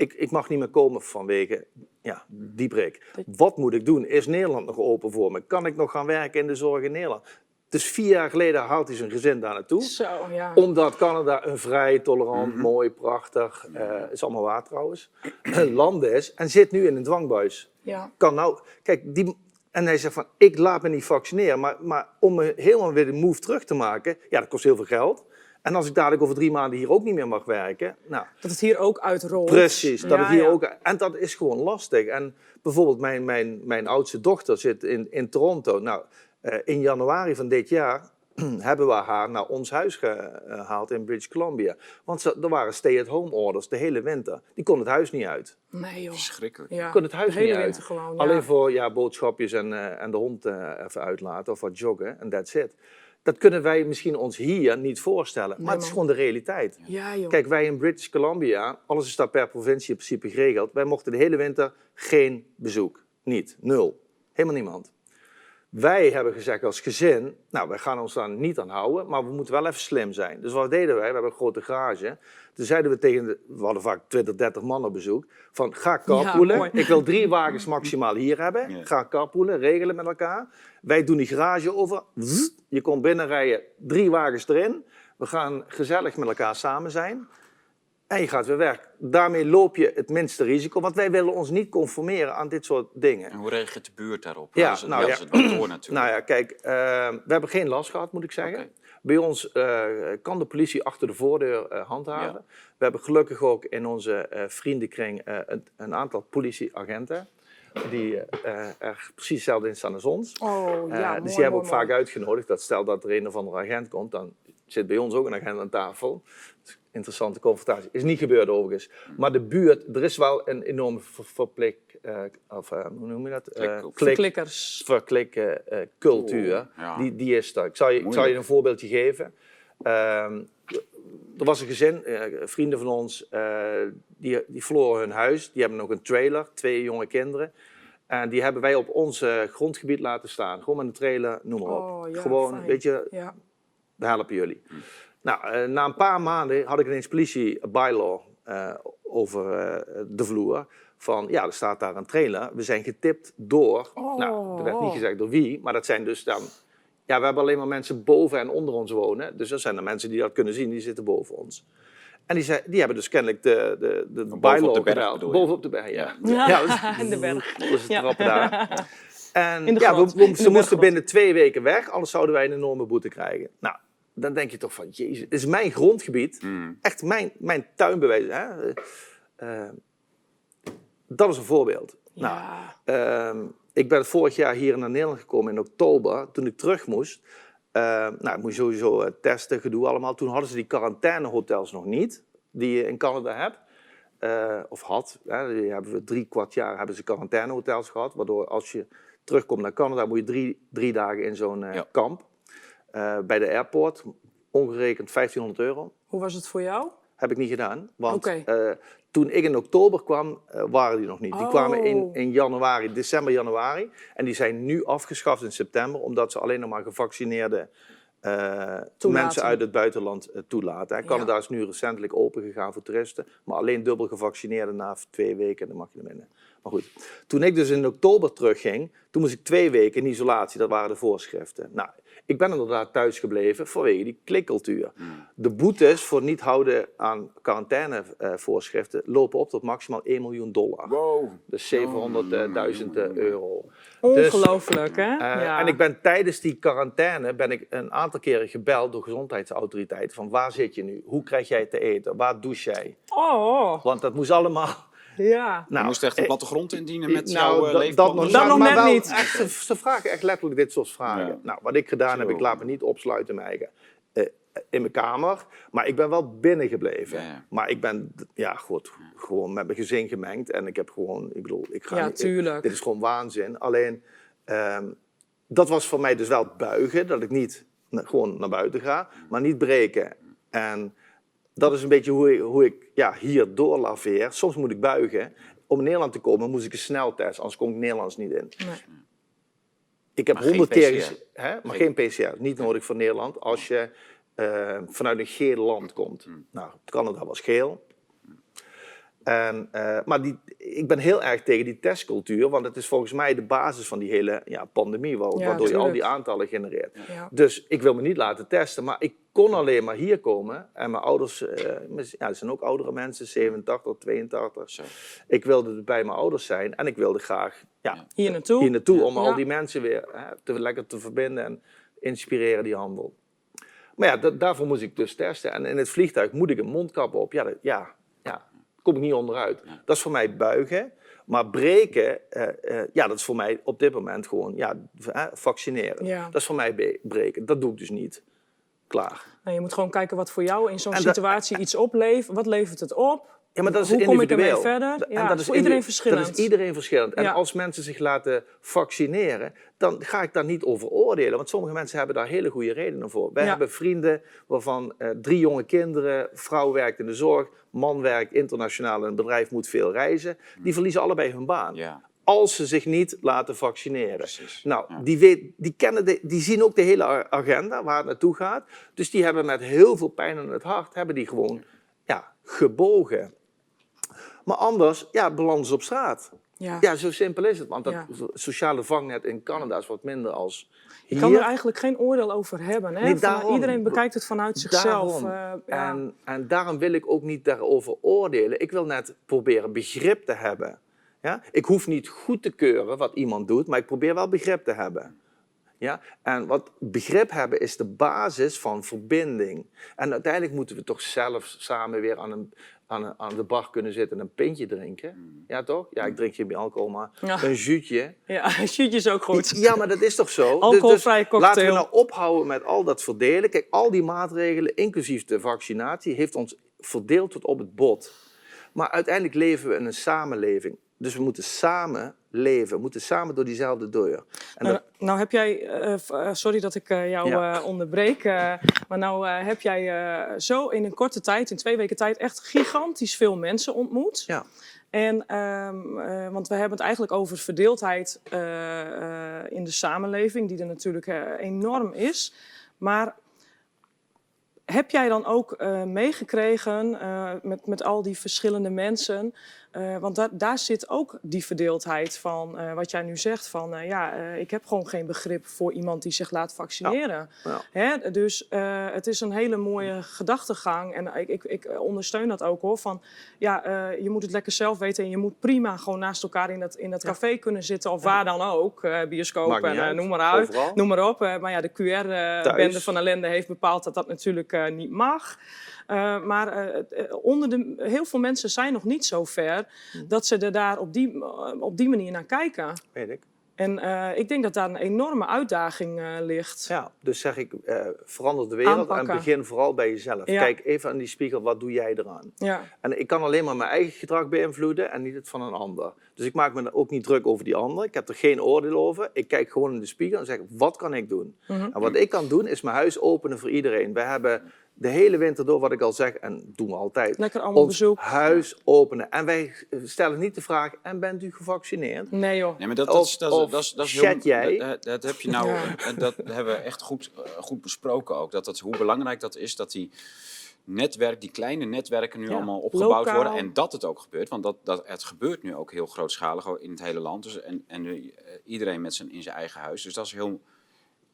Ik, ik mag niet meer komen vanwege ja, die break. Wat moet ik doen? Is Nederland nog open voor me? Kan ik nog gaan werken in de zorg in Nederland? Dus vier jaar geleden haalt hij zijn gezin daar naartoe Zo, ja. omdat Canada een vrij, tolerant, mooi, prachtig, eh, is allemaal waar trouwens, <clears throat> land is en zit nu in een dwangbuis. ja. Kan nou, kijk, die, en hij zegt van, ik laat me niet vaccineren, maar, maar om me helemaal weer de move terug te maken, ja, dat kost heel veel geld. En als ik dadelijk over drie maanden hier ook niet meer mag werken, nou, Dat het hier ook uitrolt. Precies, dat Ja, het hier ja. ook. En dat is gewoon lastig. En bijvoorbeeld, mijn, mijn, mijn oudste dochter zit in, in Toronto. Nou, eh, in januari van dit jaar <clears throat> hebben we haar naar ons huis gehaald in British Columbia. Want ze, er waren stay-at-home orders de hele winter. Die kon het huis niet uit. Nee joh. Verschrikkelijk. Ja. Kon het huis de hele niet uit. winter gewoon. ja. Alleen voor ja, boodschapjes en, eh, en de hond eh, even uitlaten of wat joggen en that's it. Dat kunnen wij misschien ons hier niet voorstellen. Maar het is gewoon de realiteit. Ja joh. Kijk, wij in British Columbia, alles is daar per provincie in principe geregeld. Wij mochten de hele winter geen bezoek. Niet. Nul. Helemaal niemand. Wij hebben gezegd als gezin, nou, wij gaan ons daar niet aan houden, maar we moeten wel even slim zijn. Dus wat deden wij? We hebben een grote garage. Toen zeiden we tegen, de, we hadden vaak 20, 30 man op bezoek, van ga carpoolen. Ik wil drie wagens maximaal hier hebben. Ja. Ga carpoolen, regelen met elkaar. Wij doen die garage over. Je komt binnenrijden, drie wagens erin. We gaan gezellig met elkaar samen zijn. En je gaat weer weg. Daarmee loop je het minste risico, want wij willen ons niet conformeren aan dit soort dingen. En hoe reageert de buurt daarop? Ja, dat is het, nou ja. is het kantoor natuurlijk. Nou ja, kijk, eh, we hebben geen last gehad, moet ik zeggen. Bij ons eh, kan de politie achter de voordeur eh, handhaven. We hebben gelukkig ook in onze eh, vriendenkring eh, een, een aantal politieagenten. Die eh, er precies hetzelfde in staan als ons. Oh ja, dus mooi, die hebben mooi, ook vaak uitgenodigd dat stel dat er een of andere agent komt, dan zit bij ons ook een agent aan tafel. Interessante confrontatie. Is niet gebeurd overigens. Maar de buurt, er is wel een enorme verplik, uh, of uh, hoe noem je dat? Uh, Verklikkers. Verklikken cultuur. ja. die, die is er. Ik zal je, ik zal je een voorbeeldje geven. Ehm, er was een gezin, vrienden van ons, die, die verloren hun huis. Die hebben nog een trailer, twee jonge kinderen. En die hebben wij op ons grondgebied laten staan. Gewoon met een trailer, noem maar op. Oh, ja, Gewoon, fijn. weet je, Ja. we helpen jullie. Nou, eh, na een paar maanden had ik ineens politie bylaw eh, over eh, de vloer. Van ja, er staat daar een trailer. We zijn getipt door. Oh. Nou, er werd niet gezegd door wie, maar dat zijn dus dan. Ja, we hebben alleen maar mensen boven en onder ons wonen. Dus dat zijn de mensen die dat kunnen zien, die zitten boven ons. En die, zei, die hebben dus kennelijk de, de, de bovenop bylaw de berg? Bovenop de berg, ja. Ja, dat is- <laughs> in de berg. Dat is het Ja. trappen daar. <laughs> En In de ja, we, de ze moesten binnen twee weken weg, anders zouden wij een enorme boete krijgen. Nou, dan denk je toch van, jezus, het is mijn grondgebied. Mm. Echt mijn, mijn tuinbewijs. Hè? Eh, eh, dat is een voorbeeld. Nou. Ehm, ik ben vorig jaar hier naar Nederland gekomen in oktober, toen ik terug moest. Ehm, nou, ik moest sowieso testen, gedoe allemaal. Toen hadden ze die quarantainehotels nog niet, die je in Canada hebt. Eh, of had. Hè. Die hebben we drie kwart jaar hebben ze quarantainehotels gehad. Waardoor als je terugkomt naar Canada, moet je drie, drie dagen in zo'n Ja. kamp. Eh, bij de airport, ongerekend 1500 euro. Hoe was het voor jou? Heb ik niet gedaan. Want eh, toen ik in oktober kwam, eh, waren die nog niet. Die Oh. kwamen in, in januari, december, januari. En die zijn nu afgeschaft in september, omdat ze alleen nog maar gevaccineerde mensen uit het buitenland toelaten. Hè. Ja. Canada is nu recentelijk open gegaan voor toeristen, maar alleen dubbel gevaccineerden na twee weken, dan mag je er binnen. Maar goed, toen ik dus in oktober terugging, toen moest ik twee weken in isolatie, dat waren de voorschriften. Nou, ik ben inderdaad thuis gebleven vanwege die klikcultuur. De boetes voor niet houden aan quarantainevoorschriften lopen op tot maximaal 1 miljoen dollar. Wow. Dus 700.000 euro. Dus, Ongelooflijk, hè? eh, ja. En ik ben tijdens die quarantaine ben ik een aantal keren gebeld door gezondheidsautoriteiten. Van waar zit je nu? Hoe krijg jij te eten? Waar douche jij? Oh, Want dat moest allemaal... ja. Je moest echt een eh, plattegrond indienen met nou, jouw uh, dat- leefplan. dat nog, Dat nog maar net wel niet. Echt, ze, ze vragen echt letterlijk dit soort vragen. Ja. Nou, wat ik gedaan heb, ik laat me niet opsluiten in mijn eigen, eh, in mijn kamer. Maar ik ben wel binnen gebleven. Ja, ja. Maar ik ben ja, goed, gewoon met mijn gezin gemengd. En ik heb gewoon, ik bedoel, ik ga Ja, niet- ik- tuurlijk. dit is gewoon waanzin. Alleen, ehm, dat was voor mij dus wel buigen. Dat ik niet na- gewoon naar buiten ga, maar niet breken. En dat is een beetje hoe ik, hoe ik ja, hier doorlaveer. Soms moet ik buigen. Om in Nederland te komen moest ik een sneltest, anders kom ik Nederlands niet in. Nee. Ik heb Maar honderd keer... PCR. ges- Hè? Maar geen PCR, niet nodig voor Nederland. Als je eh, vanuit een geel land komt. Nou, Canada was geel. En, eh, maar die, ik ben heel erg tegen die testcultuur, want het is volgens mij de basis van die hele ja, pandemie, wa- Ja, waardoor je al die aantallen genereert. Ja. Dus ik wil me niet laten testen, maar ik kon alleen maar hier komen. En mijn ouders, eh, ja, het zijn ook oudere mensen, 87, 82. Zo. Ik wilde bij mijn ouders zijn en ik wilde graag ja, Hier naartoe. hier naartoe om Ja. al die mensen weer hè, te, lekker te verbinden en inspireren die handel. Maar ja, da- daarvoor moest ik dus testen. En in het vliegtuig moet ik een mondkap op. Ja, dat, ja, ja kom ik niet onderuit. Dat is voor mij buigen. Maar breken, eh, eh, ja, dat is voor mij op dit moment gewoon ja, vaccineren. Ja. Dat is voor mij breken. Dat doe ik dus niet. Klaar. Nou, je moet gewoon kijken wat voor jou in zo'n situatie iets oplevert. Wat levert het op? Ja, maar dat is Hoe kom ik ermee individueel. verder? En dat is voor iedereen verschillend. Dat is iedereen verschillend. En Ja. als mensen zich laten vaccineren, dan ga ik daar niet over oordelen. Want sommige mensen hebben daar hele goede redenen voor. Wij Ja. hebben vrienden waarvan eh, drie jonge kinderen, vrouw werkt in de zorg, man werkt internationaal in een bedrijf, moet veel reizen. Die verliezen allebei hun baan. Ja, Als ze zich niet laten vaccineren. precies. Nou, Ja. die, weet, die, kennen de, die zien ook de hele agenda waar het naartoe gaat. Dus die hebben met heel veel pijn in het hart, hebben die gewoon ja, gebogen. Maar anders ja, belanden ze op straat. Ja. Ja, zo simpel is het. Want dat Ja. sociale vangnet in Canada is wat minder als Je hier. kan er eigenlijk geen oordeel over hebben. Hè? Nee, Van- daarom. iedereen bekijkt het vanuit zichzelf. Eh, ja. en, en daarom wil ik ook niet daarover oordelen. Ik wil net proberen begrip te hebben. Ja? Ik hoef niet goed te keuren wat iemand doet, maar ik probeer wel begrip te hebben. Ja? En wat begrip hebben is de basis van verbinding. En uiteindelijk moeten we toch zelf samen weer aan, een, aan, aan de bar kunnen zitten en een pintje drinken. Mm. Ja, toch? Ja, ik drink geen alcohol, maar Ja. een zuutje. <laughs> Ja, shootje is ook goed. Ja, maar dat is toch zo? <laughs> Dus- Alcoholvrije Laten we cocktail. nou ophouden met al dat verdelen. Kijk, al die maatregelen, inclusief de vaccinatie, heeft ons verdeeld tot op het bot. Maar uiteindelijk leven we in een samenleving. Dus we moeten samen leven. We moeten samen door diezelfde deur. En Nou, dat, nou heb jij, eh, eh, sorry dat ik eh, jou Ja. onderbreek, maar nou heb jij zo in een korte tijd, in twee weken tijd, echt gigantisch veel mensen ontmoet. ja. En, ehm, eh, want we hebben het eigenlijk over verdeeldheid in de samenleving, die er natuurlijk enorm is. Maar heb jij dan ook meegekregen met, met al die verschillende mensen? Eh, want daar daar zit ook die verdeeldheid van eh, wat jij nu zegt. Van eh, ja, ik heb gewoon geen begrip voor iemand die zich laat vaccineren. Ja. Hè? Dus het is een hele mooie gedachtegang. En ik, ik, ik ondersteun dat ook hoor. Van ja, je moet het lekker zelf weten. En je moet prima gewoon naast elkaar in dat, in dat café kunnen zitten. Of waar dan ook. bioscoop en noem maar uit. Overal. Noem maar op. Maar ja, de QR-bende van ellende heeft bepaald dat dat natuurlijk niet mag. Eh, maar eh, eh, onder de, heel veel mensen zijn nog niet zo ver Hm. dat ze er daar op die, op die manier naar kijken. Weet ik. En ik denk dat daar een enorme uitdaging ligt. Ja, dus zeg ik, verander de wereld Aanpakken. en begin vooral bij jezelf. Ja. Kijk even aan die spiegel, wat doe jij eraan? Ja. En ik kan alleen maar mijn eigen gedrag beïnvloeden en niet het van een ander. Dus ik maak me ook niet druk over die ander. Ik heb er geen oordeel over. Ik kijk gewoon in de spiegel en zeg, wat kan ik doen? Mhm. En wat ik kan doen, is mijn huis openen voor iedereen. We hebben de hele winter door, wat ik al zeg, en doen we altijd, Lekker allemaal ons bezoek. huis openen. En wij stellen niet de vraag, en bent u gevaccineerd? Nee joh. Nee, maar dat, Of- dat, is, dat, of dat, is, dat is chat heel, jij? Dat, heb je nou, Ja. <laughs> dat hebben we echt goed, eh, goed besproken ook. Dat, dat, hoe belangrijk dat is dat die netwerk, die kleine netwerken nu Ja, allemaal opgebouwd lokaal. worden. En dat het ook gebeurt. Want dat, dat, het gebeurt nu ook heel grootschalig in het hele land. Dus, en en nu, eh, iedereen met zijn, in zijn eigen huis. Dus dat is heel,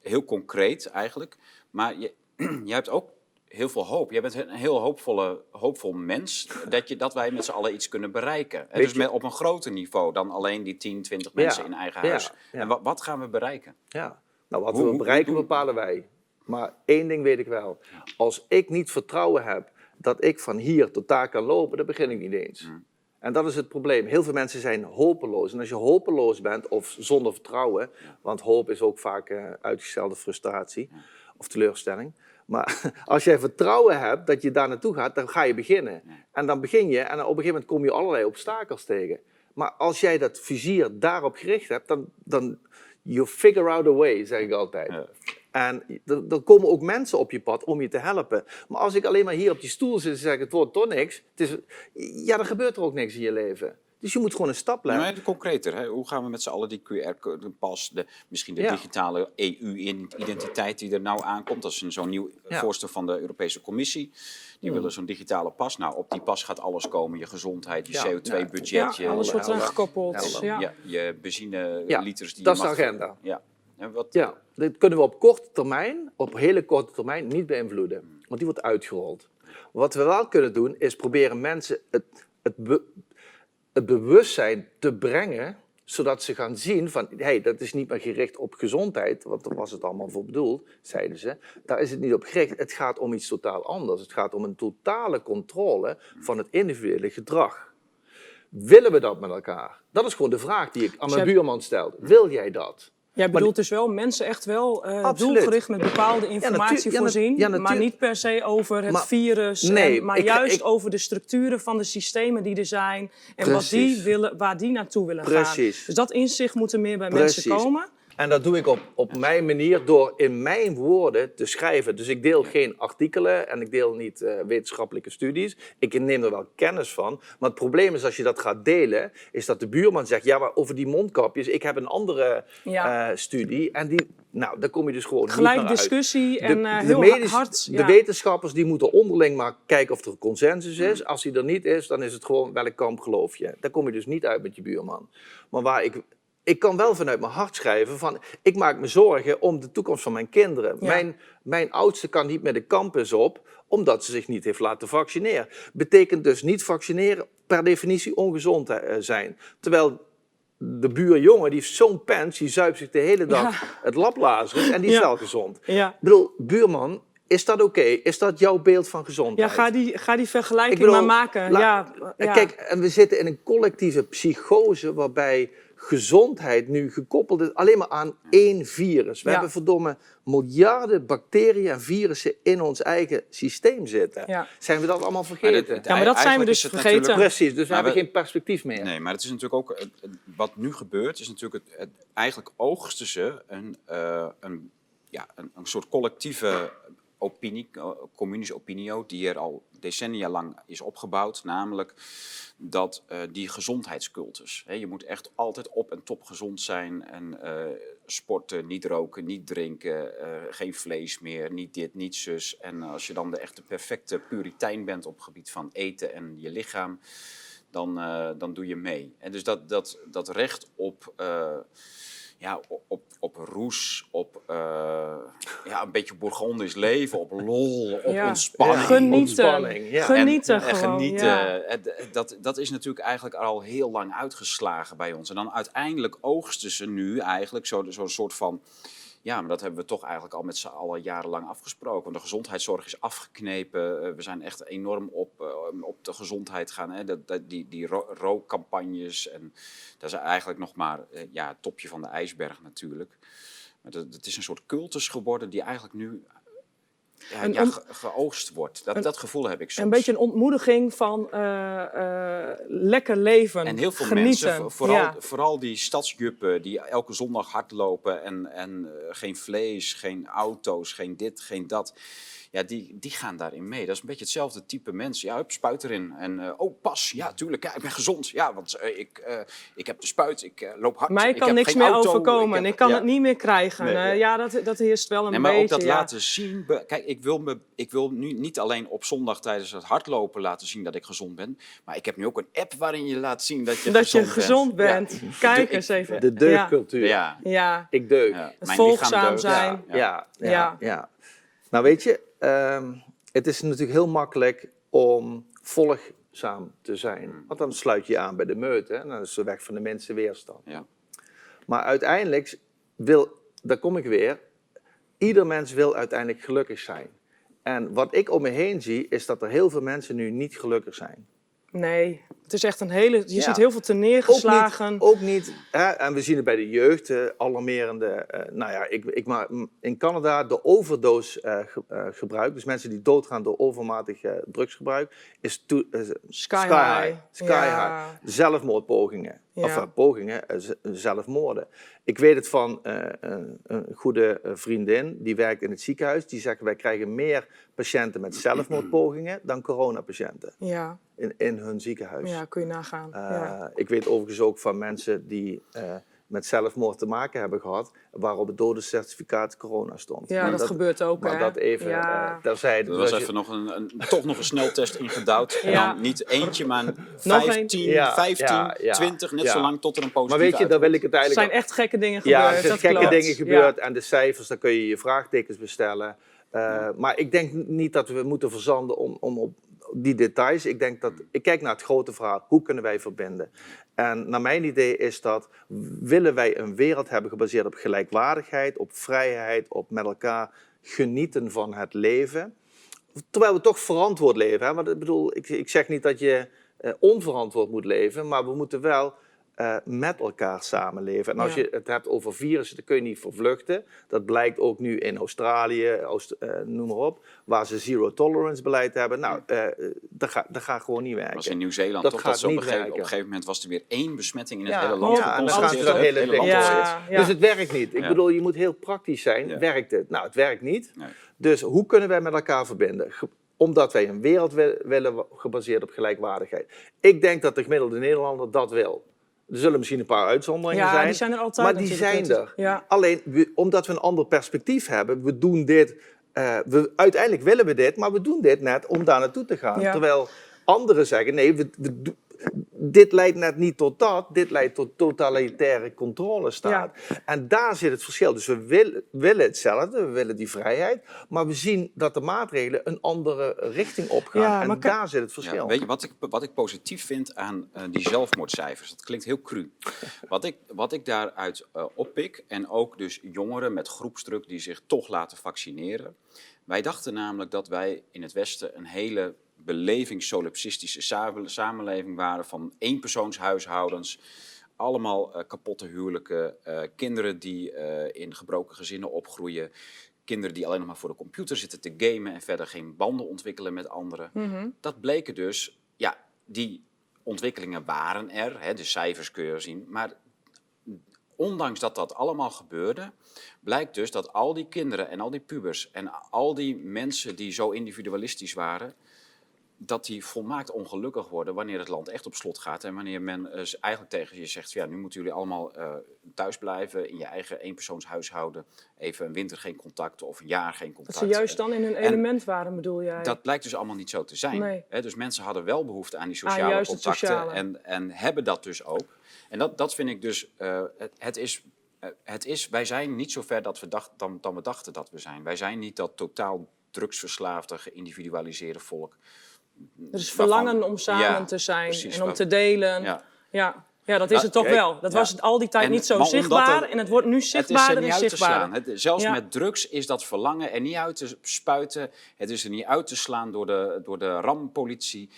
heel concreet eigenlijk. Maar je, <clears throat> je hebt ook heel veel hoop. Jij bent een heel hoopvolle, hoopvol mens dat, je, dat wij met z'n allen iets kunnen bereiken. Dus met, op een groter niveau dan alleen die 10, 20 mensen Ja, in eigen ja, huis. ja. En wat, wat gaan we bereiken? Ja, nou wat Hoe- we bereiken hoe- bepalen wij. Maar één ding weet ik wel. Als ik niet vertrouwen heb dat ik van hier tot daar kan lopen, dan begin ik niet eens. Mm. En dat is het probleem. Heel veel mensen zijn hopeloos. En als je hopeloos bent of zonder vertrouwen, want hoop is ook vaak eh, uitgestelde frustratie of teleurstelling. Maar <laughs> als jij vertrouwen hebt dat je daar naartoe gaat, dan ga je beginnen. En dan begin je en op een gegeven moment kom je allerlei obstakels tegen. Maar als jij dat vizier daarop gericht hebt, dan, dan you figure out a way, zeg ik altijd. Ja. En er komen ook mensen op je pad om je te helpen. Maar als ik alleen maar hier op die stoel zit en zeg, het wordt toch niks. Het is, ja, dan gebeurt er ook niks in je leven. Dus je moet gewoon een stap leggen. maar concreter, hè? hoe gaan we met z'n allen die QR-pas, de, misschien de Ja. digitale EU-identiteit die er nou aankomt, dat is een- zo'n nieuw Ja. voorstel van de Europese Commissie. Die willen zo'n digitale pas. Nou, op die pas gaat alles komen, je gezondheid, je Ja. CO2-budget, Ja, je, alles wordt eraan gekoppeld. Helder. Ja. ja, je benzine Ja, liters die dat is de agenda. Ja. En wat, Ja, dit kunnen we op korte termijn, op hele korte termijn, niet beïnvloeden. Want die wordt uitgerold. Wat we wel kunnen doen, is proberen mensen het, het, het bewustzijn te brengen, zodat ze gaan zien van, hé, hey, dat is niet meer gericht op gezondheid, want daar was het allemaal voor bedoeld, zeiden ze. Daar is het niet op gericht. Het gaat om iets totaal anders. Het gaat om een totale controle van het individuele gedrag. Willen we dat met elkaar? Dat is gewoon de vraag die ik aan mijn buurman stelde. Wil jij dat? Jij bedoelt dus wel mensen echt wel eh, doelgericht met bepaalde informatie ja, voorzien, ja, maar niet per se over het Maar- virus, nee, en, maar ik- juist ik- over de structuren van de systemen die er zijn en wat die willen, waar die naartoe willen gaan. Precies. Dus dat inzicht moet er meer bij Precies. mensen komen. En dat doe ik op, op mijn manier door in mijn woorden te schrijven. Dus ik deel geen artikelen en ik deel niet eh, wetenschappelijke studies. Ik neem er wel kennis van. Maar het probleem is als je dat gaat delen, is dat de buurman zegt: Ja, maar over die mondkapjes, ik heb een andere Ja. eh, studie. En die, nou, daar kom je dus gewoon Gelijk niet meer uit. discussie De, en de heel medisch- hard. de wetenschappers die moeten onderling maar kijken of er consensus is. Als die er niet is, dan is het gewoon welk kamp geloof je. Daar kom je dus niet uit met je buurman. Maar waar ik, ik kan wel vanuit mijn hart schrijven van ik maak me zorgen om de toekomst van mijn kinderen. Ja. Mijn, mijn oudste kan niet met de campus op omdat ze zich niet heeft laten vaccineren. Betekent dus niet vaccineren per definitie ongezond eh, zijn. Terwijl de buurjongen, die heeft zo'n pens, die zuipt zich de hele dag het lablazeren en die is Ja. wel gezond. Ja. Ik bedoel, buurman, is dat oké? Is dat jouw beeld van gezondheid? Ja, ga die, ga die vergelijking bedoel, maar maken. ja, ja. Kijk, en we zitten in een collectieve psychose waarbij gezondheid nu gekoppeld is alleen maar aan één virus. We Ja. hebben verdomme miljarden bacteriën en virussen in ons eigen systeem zitten. Ja. Zijn we dat allemaal Maar vergeten? het- Ja, maar dat zijn we dus vergeten. natuurlijk- Precies, dus we Maar hebben we- geen perspectief meer. Nee, maar het is natuurlijk ook. Wat nu gebeurt, is natuurlijk. Het, het- eigenlijk oogsten ze een, eh, een, ja, een, een soort collectieve opinie, eh, communische opinio, die er al decennia lang is opgebouwd. Namelijk dat eh, die gezondheidscultus. Hè, je moet echt altijd op en top gezond zijn. En eh, sporten, niet roken, niet drinken, geen vlees meer, niet dit, niet zus. En als je dan de echte perfecte puritein bent op het gebied van eten en je lichaam dan, dan doe je mee. En dus dat, dat, dat recht op, ja, op- op, roes, op eh, ja, een beetje Bourgondisch leven, op lol, op Ja. ontspanning. Genieten. ontspanning, ja. Genieten En, en gewoon. genieten, ja. eh, dat, dat is natuurlijk eigenlijk al heel lang uitgeslagen bij ons. En dan uiteindelijk oogsten ze nu eigenlijk zo'n zo soort van... Ja, maar dat hebben we toch eigenlijk al met z'n allen jarenlang afgesproken. Want de gezondheidszorg is afgeknepen. Eh, We zijn echt enorm op, eh, op de gezondheid gaan. Hè. Dat, die die ro- rookcampagnes. En dat is eigenlijk nog maar eh, ja, het topje van de ijsberg natuurlijk. Maar dat, het is een soort cultus geworden die eigenlijk nu ja, Een ja, on- ge- geoogst wordt. Dat, dat gevoel heb ik soms. Een beetje een ontmoediging van eh, eh, lekker leven. En heel veel genieten. mensen, vo- vooral, Ja. vooral die stadsjuppen die elke zondag hardlopen en, en eh, geen vlees, geen auto's, geen dit, geen dat. Ja, die, die gaan daarin mee. Dat is een beetje hetzelfde type mensen. Ja, hup, spuit erin. En eh, oh, pas. Ja, tuurlijk. Ja, ik ben gezond. Ja, want eh, ik, eh, ik heb de spuit. Ik eh, loop hard. Mij ik kan heb niks meer auto, overkomen. heb- Ik, kan ja. het niet meer krijgen. Nee, Eh, ja. dat, dat heerst wel een Nee, maar beetje. ook dat ja. laten zien. Kijk, ik wil, me, ik wil nu niet alleen op zondag tijdens het hardlopen laten zien dat ik gezond ben. Maar ik heb nu ook een app waarin je laat zien dat je dat je gezond gezond bent. bent. Ja. Kijk eens even. De deugdcultuur. Ja. Ja. ja. Ik deug. Het Mijn volgzaam zijn. Ja, ja, ja, Ja. ja. Nou weet je, ehm, het is natuurlijk heel makkelijk om volgzaam te zijn. Want dan sluit je je aan bij de meute en dan is ze weg van de mensen weerstand. Ja. Maar uiteindelijk wil, daar kom ik weer, ieder mens wil uiteindelijk gelukkig zijn. En wat ik om me heen zie, is dat er heel veel mensen nu niet gelukkig zijn. Nee, het is echt een hele... Je Ja. ziet heel veel te Ook neergeslagen. niet, ook niet hè, en we zien het bij de jeugd, eh, alarmerende. eh, nou ja, ik, ik, maar in Canada de overdose eh, ge- eh, gebruik, dus mensen die doodgaan door overmatig eh, drugsgebruik, is to, eh, Sky, sky high. high. Sky Ja. high. Zelfmoordpogingen. Ja. Of pogingen, zelfmoorden. Ik weet het van eh, een, een goede eh, vriendin, die werkt in het ziekenhuis. Die zegt, wij krijgen meer patiënten met zelfmoordpogingen dan coronapatiënten Ja, in, in hun ziekenhuis. ja, kun je nagaan. Eh, ja. Ik weet overigens ook van mensen die eh, met zelfmoord te maken hebben gehad, waarop het dodencertificaat corona stond. ja, Maar dat, gebeurt ook, Maar hè. dat even Ja. eh, terzijde. Er Dus was je- even nog een, een, toch nog een sneltest <laughs> ingedouwd. En Ja. dan niet eentje, maar Nog 15, Ja, 15 ja, ja, 20, net ja. zo lang tot er een maar positief weet je, daar wil ik het Er eigenlijk... zijn echt gekke dingen ja, gebeurd. er zijn dat gekke klopt. dingen Ja. gebeurd en de cijfers, daar kun je je vraagtekens bestellen. Eh, Maar ik denk niet dat we moeten verzanden om, om op die details. Ik, denk dat, ik kijk naar het grote verhaal. Hoe kunnen wij verbinden? En naar mijn idee is dat, willen wij een wereld hebben gebaseerd op gelijkwaardigheid, op vrijheid, op met elkaar genieten van het leven. Terwijl we toch verantwoord leven. Hè? Want ik bedoel, ik, ik zeg niet dat je eh, onverantwoord moet leven, maar we moeten wel eh, met elkaar samenleven. En als Ja. je het hebt over virussen, dan kun je niet vervluchten. Dat blijkt ook nu in Australië, Oost- eh, noem maar op, waar ze zero tolerance beleid hebben. Nou, eh, dat, gaat, dat gaat gewoon niet Dat was in werken. Nieuw-Zeeland Dat toch? gaat Dat ze op, niet een gegeven, op werken. een gegeven moment was er weer één besmetting in het Ja, hele land. ja, en dan gaan ze dat hele ding Ja. Dus het werkt niet. Ik Ja. bedoel, je moet heel praktisch zijn. Ja. Werkt het? Nou, het werkt niet. Nee. Dus hoe kunnen wij met elkaar verbinden? Omdat wij een wereld wi- willen gebaseerd op gelijkwaardigheid. Ik denk dat de gemiddelde Nederlander dat wil. Er zullen misschien een paar uitzonderingen Ja, zijn. die zijn er altijd Maar die zijn er. Ja. Alleen, we- omdat we een ander perspectief hebben, we doen dit. eh, we, uiteindelijk willen we dit, maar we doen dit net om daar naartoe te gaan. Ja. Terwijl anderen zeggen: nee, we, we dit leidt net niet tot dat, dit leidt tot totalitaire controlestaat. En daar zit het verschil. Dus we willen, willen hetzelfde, we willen die vrijheid, maar we zien dat de maatregelen een andere richting opgaan. Ja, en daar zit het verschil. weet je, wat ik, wat ik positief vind aan uh, die zelfmoordcijfers, dat klinkt heel cru. Wat ik, wat ik daaruit uh, oppik, en ook dus jongeren met groepsdruk die zich toch laten vaccineren. Wij dachten namelijk dat wij in het Westen een hele belevingssolipsistische samenleving waren van eenpersoonshuishoudens. Allemaal uh, kapotte huwelijken, uh, kinderen die uh, in gebroken gezinnen opgroeien. Kinderen die alleen nog maar voor de computer zitten te gamen en verder geen banden ontwikkelen met anderen. Mm -hmm. Dat bleken dus, ja, die ontwikkelingen waren er, hè, de cijfers kun je zien. Maar ondanks dat dat allemaal gebeurde, blijkt dus dat al die kinderen en al die pubers en al die mensen die zo individualistisch waren, dat die volmaakt ongelukkig worden wanneer het land echt op slot gaat. En wanneer men uh, eigenlijk tegen je zegt, ja, nu moeten jullie allemaal uh, thuis blijven in je eigen eenpersoonshuishouden. Even een winter geen contact of een jaar geen contact. Dat ze juist dan in hun element waren, bedoel jij? Dat blijkt dus allemaal niet zo te zijn. Nee. He, dus mensen hadden wel behoefte aan die sociale ah, contacten sociale. En, en hebben dat dus ook. En dat, dat vind ik dus, uh, het, het, is... Het is, wij zijn niet zo ver dat we dacht, dan, dan we dachten dat we zijn. Wij zijn niet dat totaal drugsverslaafde, geïndividualiseerde volk. Er is verlangen om samen te zijn en om te delen. Ja, ja. ja dat is het toch wel. Dat was het al die tijd niet zo zichtbaar en het wordt nu zichtbaarder en zichtbaarder. Het, zelfs met drugs is dat verlangen er niet uit te spuiten. Het is er niet uit te slaan door de, door de rampolitie.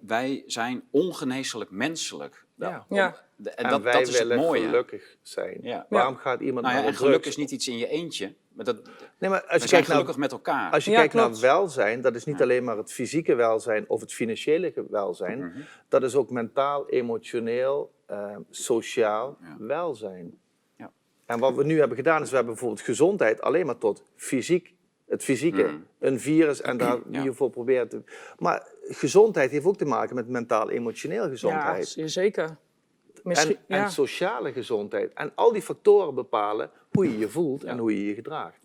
Wij zijn ongeneeslijk menselijk. Ja. ja. En, en dat, wij dat is willen het mooie. gelukkig zijn. Waarom gaat iemand nou ja, naar geluk is niet iets in je eentje. Maar dat, nee, maar als je kijkt gelukkig naar, met elkaar. Als je kijkt naar welzijn, dat is niet alleen maar het fysieke welzijn of het financiële welzijn. Mm -hmm. Dat is ook mentaal, emotioneel, uh, sociaal welzijn. En wat we nu hebben gedaan is, we hebben bijvoorbeeld gezondheid alleen maar tot fysiek het fysieke, mm. een virus en daar ja. hiervoor proberen te... Maar gezondheid heeft ook te maken met mentaal-emotioneel gezondheid. Ja, zeker. Misschien, en, ja. en, sociale gezondheid. En al die factoren bepalen hoe je je voelt en hoe je je gedraagt.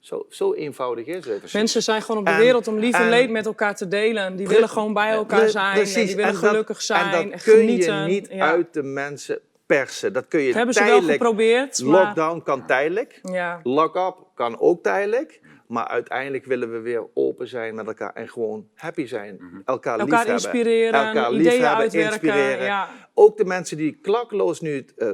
Zo, zo, eenvoudig is het. Mensen zijn gewoon op de wereld om lief en leed met elkaar te delen. Die willen gewoon bij elkaar zijn. Precies. En die willen gelukkig zijn. En dat kun genieten. je niet uit de mensen persen. Dat kun je hebben tijdelijk. ze wel geprobeerd. Maar... Lockdown kan tijdelijk. Lock-up kan ook tijdelijk. Maar uiteindelijk willen we weer open zijn met elkaar en gewoon happy zijn. Mhm. Elkaar, elkaar lief inspireren. Elkaar ideeën uitwerken. inspireren. Ja. Ook de mensen die klakkeloos nu het uh,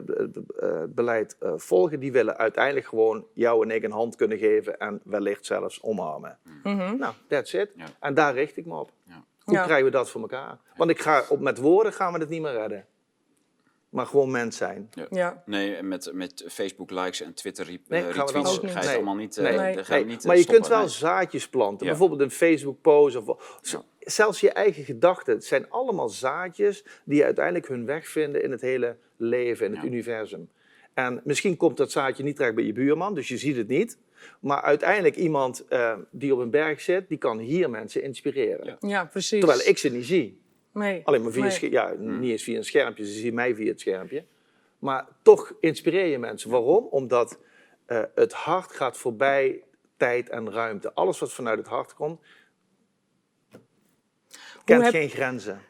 uh, beleid uh, volgen, die willen uiteindelijk gewoon jou en ik een hand kunnen geven en wellicht zelfs omarmen. Mm -hmm. Nou, that's it. Ja. En daar richt ik me op. Ja. Hoe krijgen we dat voor elkaar? Want ik ga op, met woorden gaan we het niet meer redden maar gewoon mens zijn. Ja. ja. Nee, met, met Facebook likes en Twitter re nee, retweets ga je nee. allemaal niet, nee. nee. Ga je niet Maar je kunt wel zaadjes planten. Ja. Bijvoorbeeld een Facebook post of zelfs je eigen gedachten. Het zijn allemaal zaadjes die uiteindelijk hun weg vinden in het hele leven, in het universum. En misschien komt dat zaadje niet terecht bij je buurman, dus je ziet het niet. Maar uiteindelijk iemand uh, die op een berg zit, die kan hier mensen inspireren. Ja, precies. Terwijl ik ze niet zie. Nee. Alleen maar via nee. ja, niet eens via een schermpje, ze zien mij via het schermpje. Maar toch inspireer je mensen. Waarom? Omdat uh, het hart gaat voorbij tijd en ruimte. Alles wat vanuit het hart komt, kent heb... geen grenzen.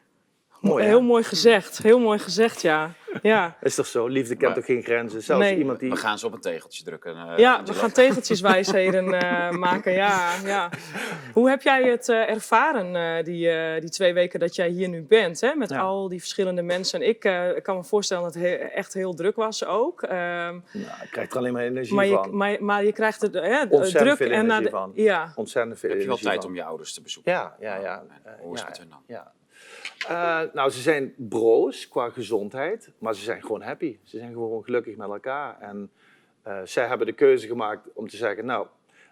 Mooi, heel mooi gezegd, heel mooi gezegd, ja. ja. <laughs> Is toch zo? Liefde kent toch geen grenzen? Zelfs nee. iemand die... We gaan ze op een tegeltje drukken. Uh, ja, we gaan tegeltjeswijsheden <laughs> uh, maken, ja, ja. Hoe heb jij het uh, ervaren, die, die twee weken dat jij hier nu bent, hè? met ja. al die verschillende mensen? Ik kan me voorstellen dat het he echt heel druk was ook. Um, nou, ik krijg er alleen maar energie maar je, van. Maar, maar je krijgt hè, Ontzettend druk veel en energie de, van. Ja. Ontzettend veel heb je wel tijd van. om je ouders te bezoeken? Ja, ja, ja. hoe is het hun dan? Ja. Uh, nou, ze zijn broos qua gezondheid, maar ze zijn gewoon happy. Ze zijn gewoon gelukkig met elkaar. En uh, zij hebben de keuze gemaakt om te zeggen, nou,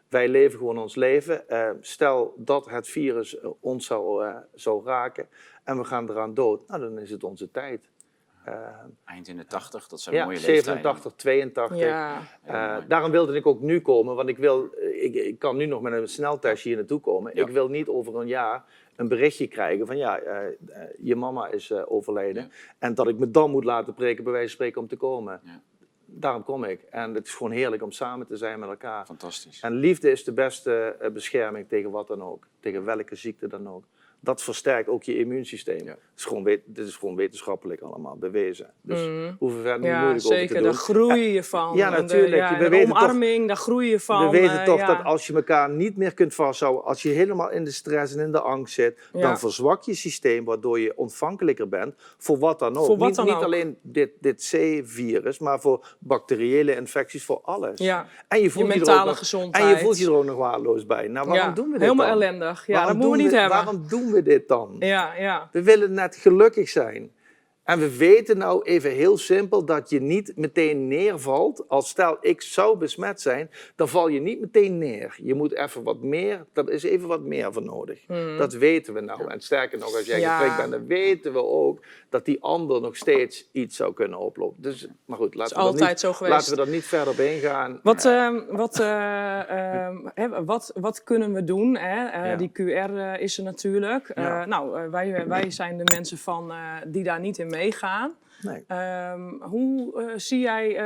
wij leven gewoon ons leven. Uh, stel dat het virus ons zou, zou raken en we gaan eraan dood, nou, dan is het onze tijd. Eind in de 80, dat zijn ja, mooie 87, 82. Ja. daarom wilde ik ook nu komen, want ik, wil, ik, ik kan nu nog met een sneltest hier naartoe komen. Ja. Ik wil niet over een jaar een berichtje krijgen van ja, uh, uh, je mama is uh, overleden. Ja. En dat ik me dan moet laten preken, bij wijze van spreken, om te komen. Ja. Daarom kom ik. En het is gewoon heerlijk om samen te zijn met elkaar. Fantastisch. En liefde is de beste bescherming tegen wat dan ook. Tegen welke ziekte dan ook. Dat versterkt ook je immuunsysteem. Is gewoon, dit is gewoon wetenschappelijk allemaal bewezen. Dus mm. hoeven we verder niet moeilijk zeker, over te doen. daar groei je van. Ja, natuurlijk. De, ja, de omarming, toch, daar groei je van. We weten toch dat als je elkaar niet meer kunt vasthouden, als je helemaal in de stress en in de angst zit, dan verzwak je systeem, waardoor je ontvankelijker bent voor wat dan ook. Voor wat niet, dan niet ook. alleen dit, dit C-virus, maar voor bacteriële infecties, voor alles. Ja. En je, voelt je mentale nog, gezondheid. En je voelt je er ook nog waardeloos bij. Nou, waarom doen we dit Helemaal dan? ellendig. Ja, waarom dat moeten we niet we, hebben. Waarom doen we dit dan? Ja, ja. We willen net gelukkig zijn. En we weten nou even heel simpel dat je niet meteen neervalt. Als stel ik zou besmet zijn, dan val je niet meteen neer. Je moet even wat meer, daar is even wat meer voor nodig. Dat weten we nou. En sterker nog, als jij Ja. geprikt bent, dan weten we ook dat die ander nog steeds iets zou kunnen oplopen. Dus, maar goed, laten, we, altijd niet, zo laten we er niet verder op ingaan. Wat, ehm, wat, eh, ehm, wat, wat kunnen we doen? Hè? Eh, Ja. Die QR eh, is er natuurlijk. Ja. nou, wij, wij zijn de mensen van, die daar niet in meegaan. Nee. Ehm, hoe eh, zie jij eh,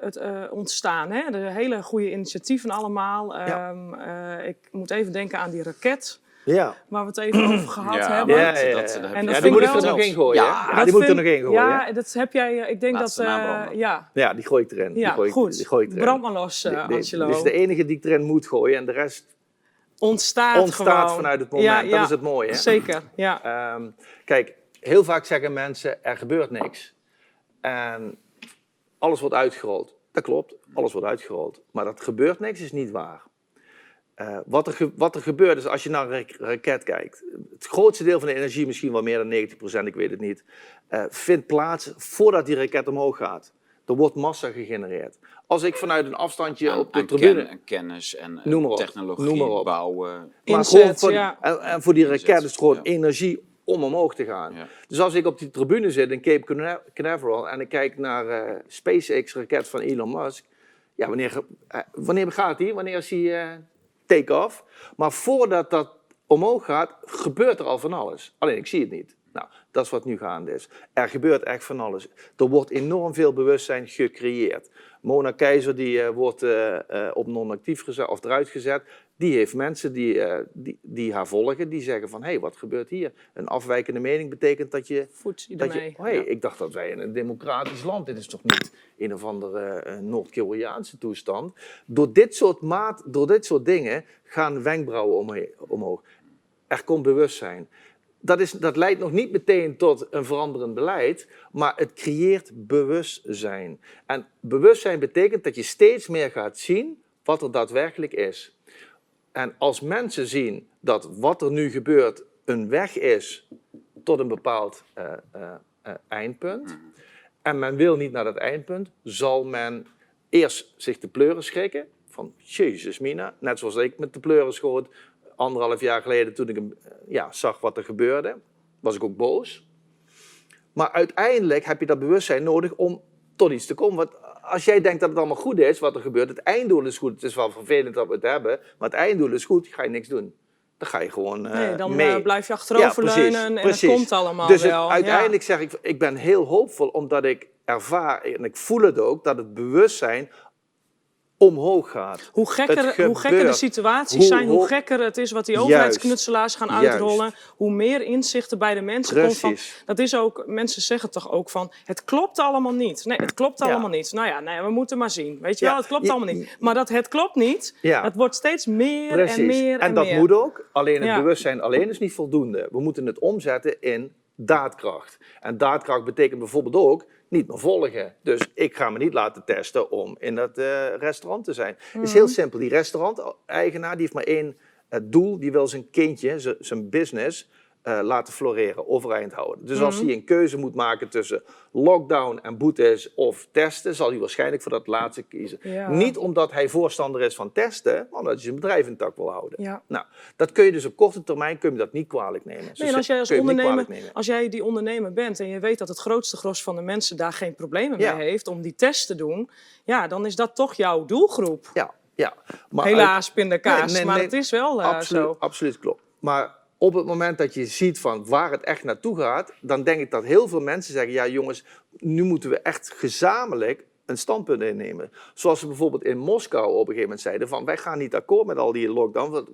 het eh, ontstaan? Hè? De hele goede initiatieven allemaal. Ja. Ehm, eh, ik moet even denken aan die raket Ja. waar we het even over gehad hebben. Ja, ja, ja. dat, En dat, ja, die moet ik ik er nog in gooien. Ja, hè? Dat die moet er vind- nog in gooien. Ja, dat heb jij. Ik denk Laatste dat. eh, branden. ja, Ja, die gooi ik erin. die ja gooi ik, goed. Die gooi ik erin. Brand maar los, eh, Die- die- Angelo. Dit is de enige die ik erin moet gooien en de rest Ontstaat, ontstaat gewoon. vanuit het moment. Ja, Dat ja, is het mooie. Hè? Zeker, ja. Ehm, kijk, heel vaak zeggen mensen, er gebeurt niks. En alles wordt uitgerold. Dat klopt, alles wordt uitgerold. Maar dat gebeurt niks is niet waar. Eh, wat, er ge- wat er gebeurt is als je naar een ra- raket kijkt. Het grootste deel van de energie, misschien wel meer dan 90%, ik weet het niet, eh, vindt plaats voordat die raket omhoog gaat. Er wordt massa gegenereerd. Als ik vanuit een afstandje aan- op de aan tribune... ken- kennis en eh, Noem maar op, technologie noem maar op. bouwen. Maar Inzet, gewoon voor, ja. en, en voor die raket Inzet, is het gewoon ja. energie om omhoog te gaan. Ja. Dus als ik op die tribune zit in Cape Cana- Canaveral en ik kijk naar eh SpaceX-raket van Elon Musk. Ja, wanneer, eh, wanneer gaat die? Wanneer is die eh, take-off? Maar voordat dat omhoog gaat, gebeurt er al van alles. Alleen ik zie het niet. Nou, dat is wat nu gaande is. Er gebeurt echt van alles. Er wordt enorm veel bewustzijn gecreëerd. Mona Keizer die, wordt op non-actief gezet of eruit gezet. Die heeft mensen die, eh, die, die haar volgen, die zeggen van... hé, hey, wat gebeurt hier? Een afwijkende mening betekent dat je... Dat je, oh, hey, Ik dacht dat wij in een democratisch land... dit is toch niet een of andere eh, Noord-Koreaanse toestand. Door dit, soort maat, door dit soort dingen gaan wenkbrauwen omhe- omhoog. Er komt bewustzijn. Dat, is, dat leidt nog niet meteen tot een veranderend beleid, maar het creëert bewustzijn. En bewustzijn betekent dat je steeds meer gaat zien wat er daadwerkelijk is. En als mensen zien dat wat er nu gebeurt een weg is tot een bepaald eh, eh, eh, eindpunt, en men wil niet naar dat eindpunt, zal men eerst zich de pleuren schrikken. Van Jezus Mina, net zoals ik met de pleuren schoot anderhalf jaar geleden toen ik ja, zag wat er gebeurde. Was ik ook boos. Maar uiteindelijk heb je dat bewustzijn nodig om tot iets te komen. Want als jij denkt dat het allemaal goed is wat er gebeurt, het einddoel is goed. Het is wel vervelend dat we het hebben, maar het einddoel is goed, ga je niks doen. Dan ga je gewoon eh, Nee, dan mee. eh, blijf je achteroverleunen en precies. het komt allemaal dus wel. Uiteindelijk zeg ik, ik ben heel hoopvol omdat ik ervaar en ik voel het ook, dat het bewustzijn omhoog gaat. Hoe gekker, hoe gekker de situaties Hoe- zijn, hoe gekker het is wat die overheidsknutselaars gaan Juist. uitrollen, hoe meer inzicht er bij de mensen komt. Van, dat is ook, mensen zeggen toch ook van, het klopt allemaal niet. Nee, het klopt Ja. allemaal niet. Nou ja, nee, we moeten maar zien. Weet je Ja, wel, het klopt allemaal niet. Maar dat het klopt niet, het wordt steeds meer Precies. en meer en, dat meer. moet ook. Alleen het bewustzijn alleen is niet voldoende. We moeten het omzetten in daadkracht. En daadkracht betekent bijvoorbeeld ook niet meer volgen. Dus ik ga me niet laten testen om in dat eh, restaurant te zijn. Het is Mhm. heel simpel. Die restauranteigenaar die heeft maar één eh, doel. Die wil zijn kindje, zijn business, eh, laten floreren, overeind houden. Dus als Mhm. hij een keuze moet maken tussen lockdown en boetes of testen, zal hij waarschijnlijk voor dat laatste kiezen. Ja. Niet omdat hij voorstander is van testen, maar omdat hij zijn bedrijf intact wil houden. Ja. Nou, dat kun je dus op korte termijn kun je dat niet kwalijk nemen. Nee, als jij als ondernemer, als jij die ondernemer bent en je weet dat het grootste gros van de mensen daar geen problemen Ja. mee heeft om die test te doen, ja, dan is dat toch jouw doelgroep. Ja, ja. Maar Helaas, pindakaas, Nee, nee, maar het is wel eh, absoluut, zo. absoluut klopt. Maar op het moment dat je ziet van waar het echt naartoe gaat, dan denk ik dat heel veel mensen zeggen: ja, jongens, nu moeten we echt gezamenlijk een standpunt innemen. Zoals ze bijvoorbeeld in Moskou op een gegeven moment zeiden: van wij gaan niet akkoord met al die lockdown. Want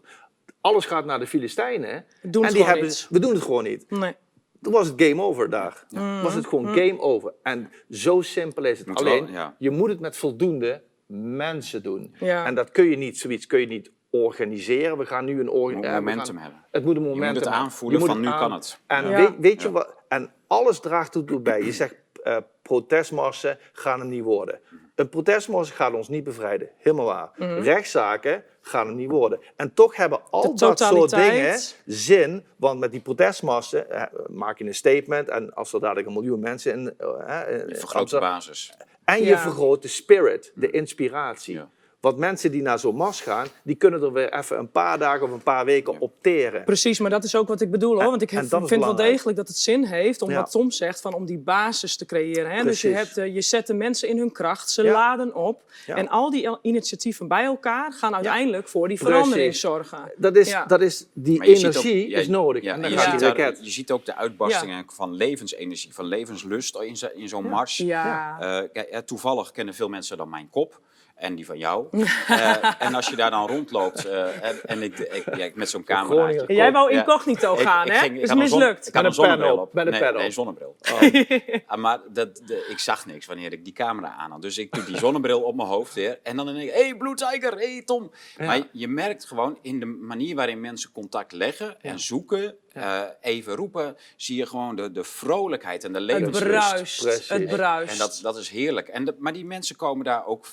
alles gaat naar de Filistijnen. Doen en het die hebben, niet. we doen het gewoon niet. Nee. Toen was het game over daar. Mm. Was het gewoon game over. En zo simpel is het. Moet Alleen, wel, ja. je moet het met voldoende mensen doen. Ja. En dat kun je niet, zoiets kun je niet organiseren. We gaan nu een orga- Moet eh, momentum gaan- hebben. Het moet een Je momentum moet het hebben. aanvoelen Je moet van nu aan- kan het. En Ja. weet, weet je wat? En alles draagt ertoe bij. Je zegt eh, protestmarsen gaan er niet worden. Een protestmars gaat ons niet bevrijden. Helemaal waar. Mhm. Rechtszaken gaan er niet worden. En toch hebben al De dat soort dingen zin. Want met die protestmarsen eh, maak je een statement. En als er dadelijk een miljoen mensen in. eh, in- Je vergroot de Amsterdam- basis. en je vergroot de spirit, de inspiratie. Ja. Want mensen die naar zo'n mars gaan, die kunnen er weer even een paar dagen of een paar weken op teren. Precies, maar dat is ook wat ik bedoel hoor. Want ik vind wel degelijk dat het zin heeft om Ja. wat Tom zegt, van om die basis te creëren. Hè? Dus je, hebt, eh, je zet de mensen in hun kracht, ze Ja. laden op. Ja. En al die initiatieven bij elkaar gaan uiteindelijk voor die verandering Precies. zorgen. Dat is, Ja. dat is, die energie ook- ja, is nodig. ja, en dan je, gaat daar- je ziet ook de uitbarstingen van levensenergie, van levenslust in, zo- in zo'n mars. Ja. Eh, toevallig kennen veel mensen dan mijn kop. En die van jou. <laughs> Eh, en als je daar dan rondloopt eh, en, en ik, ik, ja, met zo'n camera. Jij wou Ja. incognito gaan, hè? is zon- mislukt. ik had Met een zonnebril op, met een nee, zonnebril. <laughs> Ah, maar dat, de- ik zag niks wanneer ik die camera aan had. Dus ik doe die zonnebril op mijn hoofd weer. En dan denk ik, hé hey, Blue Tiger, hé hey, Tom. Maar je merkt gewoon in de manier waarin mensen contact leggen en zoeken, eh, even roepen, zie je gewoon de, de vrolijkheid en de Het levenslust. bruist. Precies. Het bruist. En dat, dat is heerlijk. En de- maar die mensen komen daar ook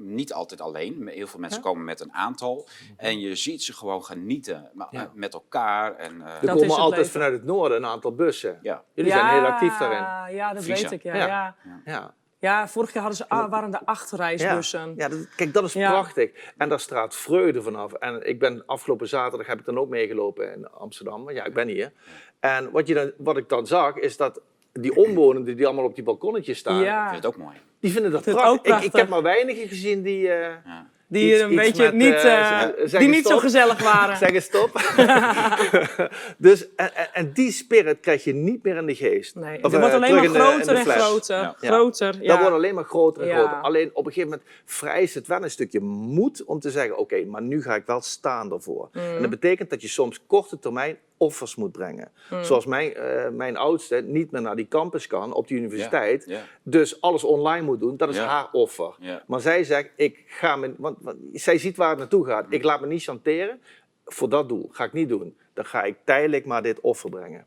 niet altijd alleen. Heel veel mensen komen met een aantal. En je ziet ze gewoon genieten maar, Ja. eh, met elkaar. En, eh, Er komen altijd leven. vanuit het noorden een aantal bussen. ja. Jullie zijn heel actief daarin. Ja, dat weet ik. Ja. Ja. Ja. Ja. Ja. vorig jaar hadden ze, ah, waren er acht Ja, reisbussen. ja dat, kijk, dat is Ja. prachtig. En daar straalt vreugde vanaf. En ik ben afgelopen zaterdag heb ik dan ook meegelopen in Amsterdam. Ja, ik ben hier. En wat, je dan, wat ik dan zag, is dat die omwonenden die allemaal op die balkonnetjes staan, Ja. Ik vind het ook mooi. die vinden dat het prachtig. ook Ik, heb maar weinigen gezien die... eh, Ja. Die Iets- een iets beetje met, niet, eh, eh, zeggen die niet zo gezellig waren. <laughs> Zeggen stop. <laughs> dus, en, en- die spirit krijg je niet meer in de geest. Nee, Of, het wordt alleen maar groter de en groter. Ja. Groter, ja. Dat wordt alleen maar groter en Ja. groter. Alleen op een gegeven moment vereist het wel een stukje moed om te zeggen: Oké, maar nu ga ik wel staan ervoor. Mm. En dat betekent dat je soms korte termijn offers moet brengen. Mm. Zoals mijn, eh, mijn oudste niet meer naar die campus kan op de universiteit. Dus alles online moet doen, dat is haar offer. Maar zij zegt: Ik ga me. Want, want zij ziet waar het naartoe gaat. Ik laat me niet chanteren. Voor dat doel ga ik niet doen. Dan ga ik tijdelijk maar dit offer brengen.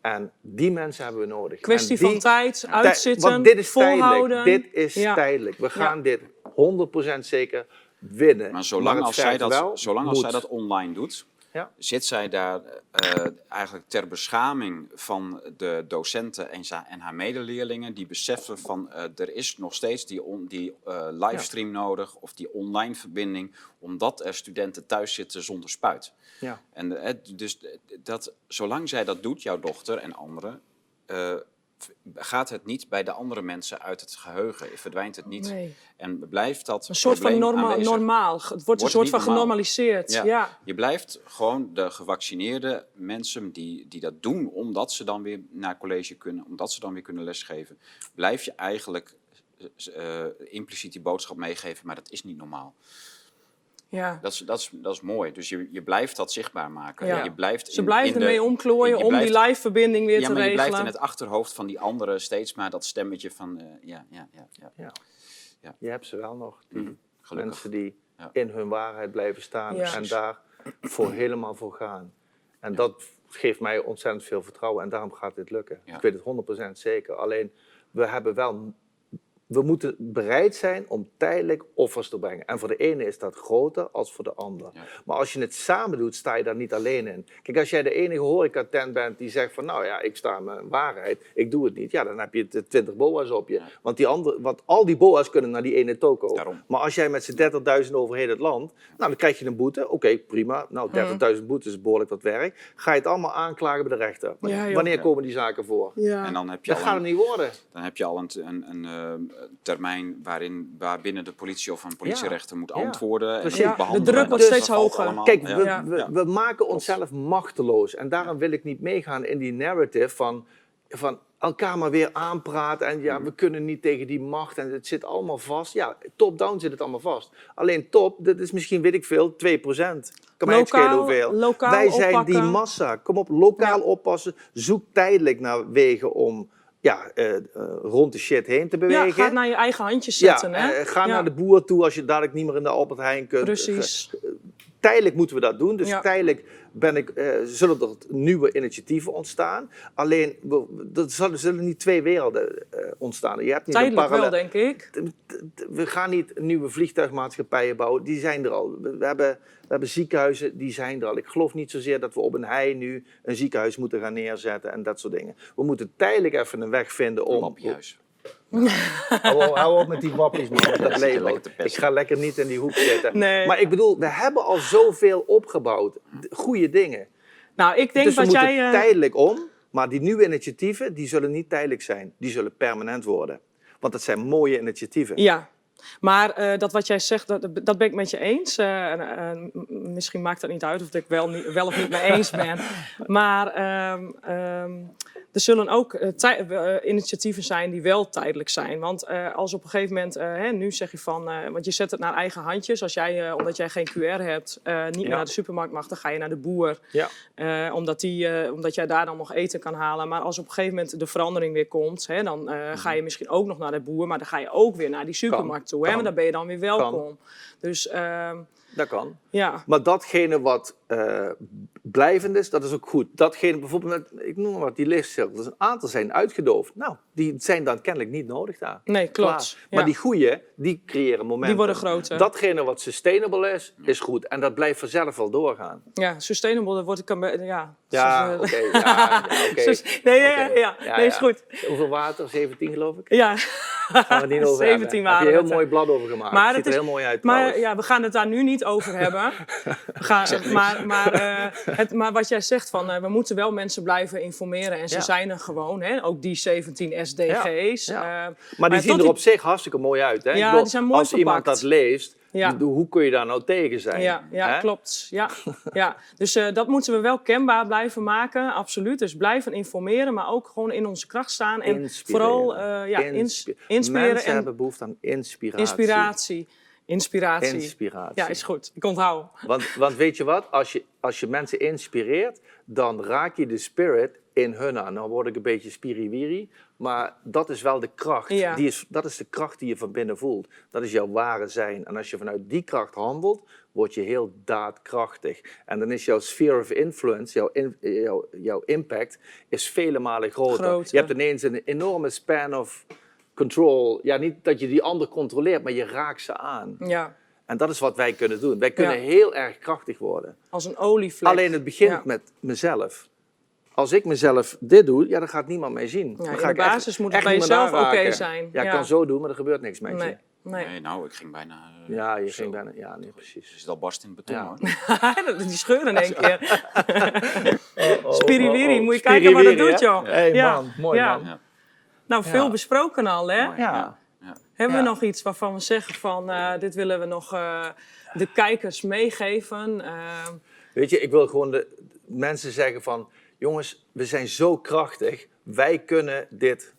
En die mensen hebben we nodig. Kwestie die- van tijd, Tij- uitzitten, Want dit is volhouden. tijdelijk. Dit is Ja. tijdelijk. We gaan dit 100% zeker winnen. Maar zolang, als, zij dat, wel zolang als zij dat online doet, Ja. zit zij daar eh, eigenlijk ter beschaming van de docenten en, en haar medeleerlingen. Die beseffen van eh, er is nog steeds die, on- die eh, livestream nodig of die online verbinding, omdat er studenten thuis zitten zonder spuit. Ja. En dus dat, zolang zij dat doet, jouw dochter en anderen, gaat het niet bij de andere mensen uit het geheugen, verdwijnt het niet. Nee. En blijft dat Een soort van norma aanwezig. normaal. Het wordt, Wordt een soort van normaal. genormaliseerd. Ja. Ja. Je blijft gewoon de gevaccineerde mensen die, die dat doen omdat ze dan weer naar college kunnen, omdat ze dan weer kunnen lesgeven, blijf je eigenlijk eh, impliciet die boodschap meegeven, maar dat is niet normaal. Ja. Dat is, dat is, dat is mooi. Dus je, je blijft dat zichtbaar maken. Ja. Je blijft Ze in- blijven in de- ermee omklooien je om die live-verbinding weer Ja, te maar je regelen. blijft in het achterhoofd van die anderen steeds maar dat stemmetje van eh, ja, ja, ja, ja. Ja. Ja. Je hebt ze wel nog. Die Mhm. Mensen die Ja. in hun waarheid blijven staan Ja. en daar voor helemaal voor gaan. En dat geeft mij ontzettend veel vertrouwen en daarom gaat dit lukken. Ja. Ik weet het 100% zeker. Alleen we hebben wel. We moeten bereid zijn om tijdelijk offers te brengen. En voor de ene is dat groter als voor de ander. Ja. Maar als je het samen doet, sta je daar niet alleen in. Kijk, als jij de enige horecatent bent die zegt van... nou ja, ik sta in mijn waarheid, ik doe het niet. Ja, dan heb je de 20 boa's op je. Ja. Want, die andere, want al die boa's kunnen naar die ene toko. Daarom. Maar als jij met z'n 30.000 over heel het land... nou, dan krijg je een boete. Oké, prima. Nou, 30.000 boetes is behoorlijk wat werk. Ga je het allemaal aanklagen bij de rechter. Ja. Wanneer komen die zaken voor? Ja. En dan heb je al gaat een- het niet worden. Dan heb je al een, een, een eh, termijn waarin, waarbinnen de politie of een politierechter moet Ja. antwoorden. Moet Ja, de druk wordt steeds hoger. allemaal- Kijk, ja. we, we, Ja. we maken onszelf machteloos. En daarom wil ik niet meegaan in die narrative van, van elkaar maar weer aanpraten. En ja, we kunnen niet tegen die macht. En het zit allemaal vast. Ja, top-down zit het allemaal vast. Alleen top, dat is misschien, weet ik veel, 2%. Kan mij schelen hoeveel. Lokaal Wij zijn oppakken. die massa. Kom op, lokaal Ja. oppassen. Zoek tijdelijk naar wegen om ja, eh, eh, rond de shit heen te bewegen. Ja, ga naar je eigen handjes zetten. Ja, hè? eh, ga naar de boer toe als je dadelijk niet meer in de Albert Heijn kunt. Precies. Tijdelijk moeten we dat doen. Dus Ja. tijdelijk ben ik, eh, zullen er nieuwe initiatieven ontstaan. Alleen, we- er zullen, zullen niet twee werelden eh, ontstaan. Je hebt niet Tijdelijk een parallel... wel, denk ik. We gaan niet nieuwe vliegtuigmaatschappijen bouwen. Die zijn er al. We hebben, we hebben ziekenhuizen, die zijn er al. Ik geloof niet zozeer dat we op een hei nu een ziekenhuis moeten gaan neerzetten en dat soort dingen. We moeten tijdelijk even een weg vinden om... Lampiehuis. Hou, op- hou op met die wappies, man. <laughs> Dat pesten. Ik ga lekker niet in die hoek zitten. Nee. Maar ik bedoel, we hebben al zoveel opgebouwd. Goede dingen. Nou, ik denk dus we wat moeten jij... eh, tijdelijk om. Maar die nieuwe initiatieven, die zullen niet tijdelijk zijn. Die zullen permanent worden. Want dat zijn mooie initiatieven. Ja, maar eh, dat wat jij zegt, dat, dat ben ik met je eens. Eh, misschien maakt dat niet uit of ik wel, niet, wel of niet mee eens ben. <laughs> Maar ehm, ehm, er zullen ook eh, eh, initiatieven zijn die wel tijdelijk zijn. Want eh, als op een gegeven moment, hè, nu zeg je van, want je zet het naar eigen handjes. Als jij, omdat jij geen QR hebt, niet meer Ja. naar de supermarkt mag, dan ga je naar de boer. Ja. Omdat, die, omdat jij daar dan nog eten kan halen. Maar als op een gegeven moment de verandering weer komt, hè, dan ga je misschien ook nog naar de boer. Maar dan ga je ook weer naar die supermarkt toe. Hè, maar dan ben je dan weer welkom. Dus ehm, Dat kan. ja, Maar datgene wat eh, blijvend is, dat is ook goed. Datgene bijvoorbeeld, met, ik noem maar wat, die leescirkels. Een aantal zijn uitgedoofd. Nou, die zijn dan kennelijk niet nodig daar. nee, klopt. Maar die goeie, die creëren momenten. Die worden groter. Datgene wat sustainable is, is goed. En dat blijft vanzelf wel doorgaan. ja, sustainable, dat wordt ik een ja. Ja, oké. ja, Nee, ja, ja. nee, is goed. Hoeveel water? 17 geloof ik? Ja. Gaan we niet over 17 hebben. Heb je heel mooi blad over gemaakt. Maar Ziet er is- heel mooi uit Maar trouwens. ja, we gaan het daar nu niet over hebben. We gaan, maar, maar, eh, het, maar wat jij zegt van, eh, we moeten wel mensen blijven informeren. En ze Ja. zijn er gewoon, hè? ook die 17 SDG's. Ja. eh, Maar die zien er op zich hartstikke mooi uit. Hè? Ja, bedoel, die zijn mooi Als iemand dat leest, Ja. hoe kun je daar nou tegen zijn? Ja, klopt. Ja, <laughs> ja. Dus eh, dat moeten we wel kenbaar blijven maken, absoluut. Dus blijven informeren, maar ook gewoon in onze kracht staan. En Inspireren. vooral eh, ja, ins- Inspi- inspireren Mensen en hebben behoefte aan inspiratie. inspiratie. Inspiratie. Inspiratie. Ja, is goed. Ik onthoud. Want, want weet je wat? Als je, als je mensen inspireert, dan raak je de spirit in hun aan. Nou word ik een beetje spiriwiri, maar dat is wel de kracht. Ja. Die is, dat is de kracht die je van binnen voelt. Dat is jouw ware zijn. En als je vanuit die kracht handelt, word je heel daadkrachtig. En dan is jouw sphere of influence, jouw, in- jouw, jouw impact, is vele malen groter. Groter. Je hebt ineens een enorme span of control. Ja, niet dat je die ander controleert, maar je raakt ze aan. Ja, En dat is wat wij kunnen doen. Wij kunnen Ja. heel erg krachtig worden. als een olievlek. Alleen het begint Ja. met mezelf. Als ik mezelf dit doe, ja, dan gaat niemand mij zien. dan in ga de ik echt- basis moet het echt bij jezelf oké zijn. Ja, ik Ja. kan zo doen, maar er gebeurt niks met Nee, je. nee. Nee, nou, ik ging bijna... eh, Ja, je zo. ging bijna... Ja, nee, precies. Is het al barst in het beton, Ja. hoor. <laughs> Die scheuren in één <laughs> keer. Oh, Spiriwiri, moet je kijken wat dat doet, joh. Hey, Ja. man, mooi Ja. man. Nou, veel Ja. besproken al, hè? Ja. ja. Hebben Ja. we nog iets waarvan we zeggen van, eh, dit willen we nog eh, de kijkers meegeven? Eh, Weet je, ik wil gewoon de mensen zeggen van... Jongens, we zijn zo krachtig. Wij kunnen dit...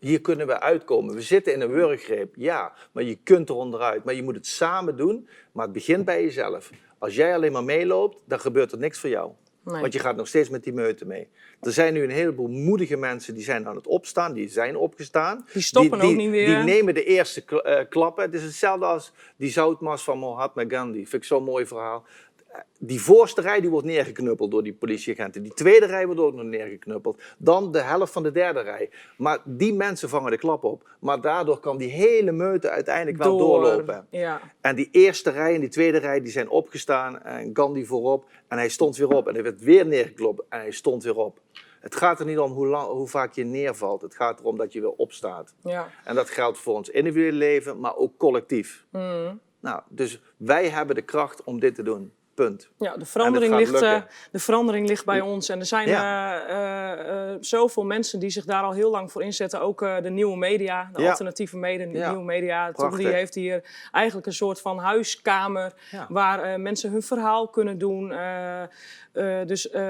Hier kunnen we uitkomen. We zitten in een wurggreep, ja. Maar je kunt er onderuit. Maar je moet het samen doen. Maar het begint bij jezelf. Als jij alleen maar meeloopt, dan gebeurt er niks voor jou. Nee. Want je gaat nog steeds met die meute mee. Er zijn nu een heleboel moedige mensen die zijn aan het opstaan, die zijn opgestaan. Die stoppen die, ook niet weer. Die nemen de eerste eh, klappen. Het is hetzelfde als die zoutmars van Mahatma Gandhi. Vind ik zo'n mooi verhaal. Die voorste rij die wordt neergeknuppeld door die politieagenten. Die tweede rij wordt ook nog neergeknuppeld. Dan de helft van de derde rij. Maar die mensen vangen de klap op. Maar daardoor kan die hele meute uiteindelijk wel Door. doorlopen. Ja. En die eerste rij en die tweede rij die zijn opgestaan. En Gandhi voorop. En hij stond weer op. En hij werd weer neergeklopt. En hij stond weer op. Het gaat er niet om hoe, lang, hoe vaak je neervalt. Het gaat erom dat je weer opstaat. Ja. En dat geldt voor ons individuele leven, maar ook collectief. Mm. Nou, dus wij hebben de kracht om dit te doen. Punt. Ja, de verandering, ligt, uh, de verandering ligt bij ons. En er zijn ja. uh, zoveel mensen die zich daar al heel lang voor inzetten. Ook de nieuwe media, de alternatieve media. De nieuwe media die heeft hier eigenlijk een soort van huiskamer... waar mensen hun verhaal kunnen doen... Uh, dus uh,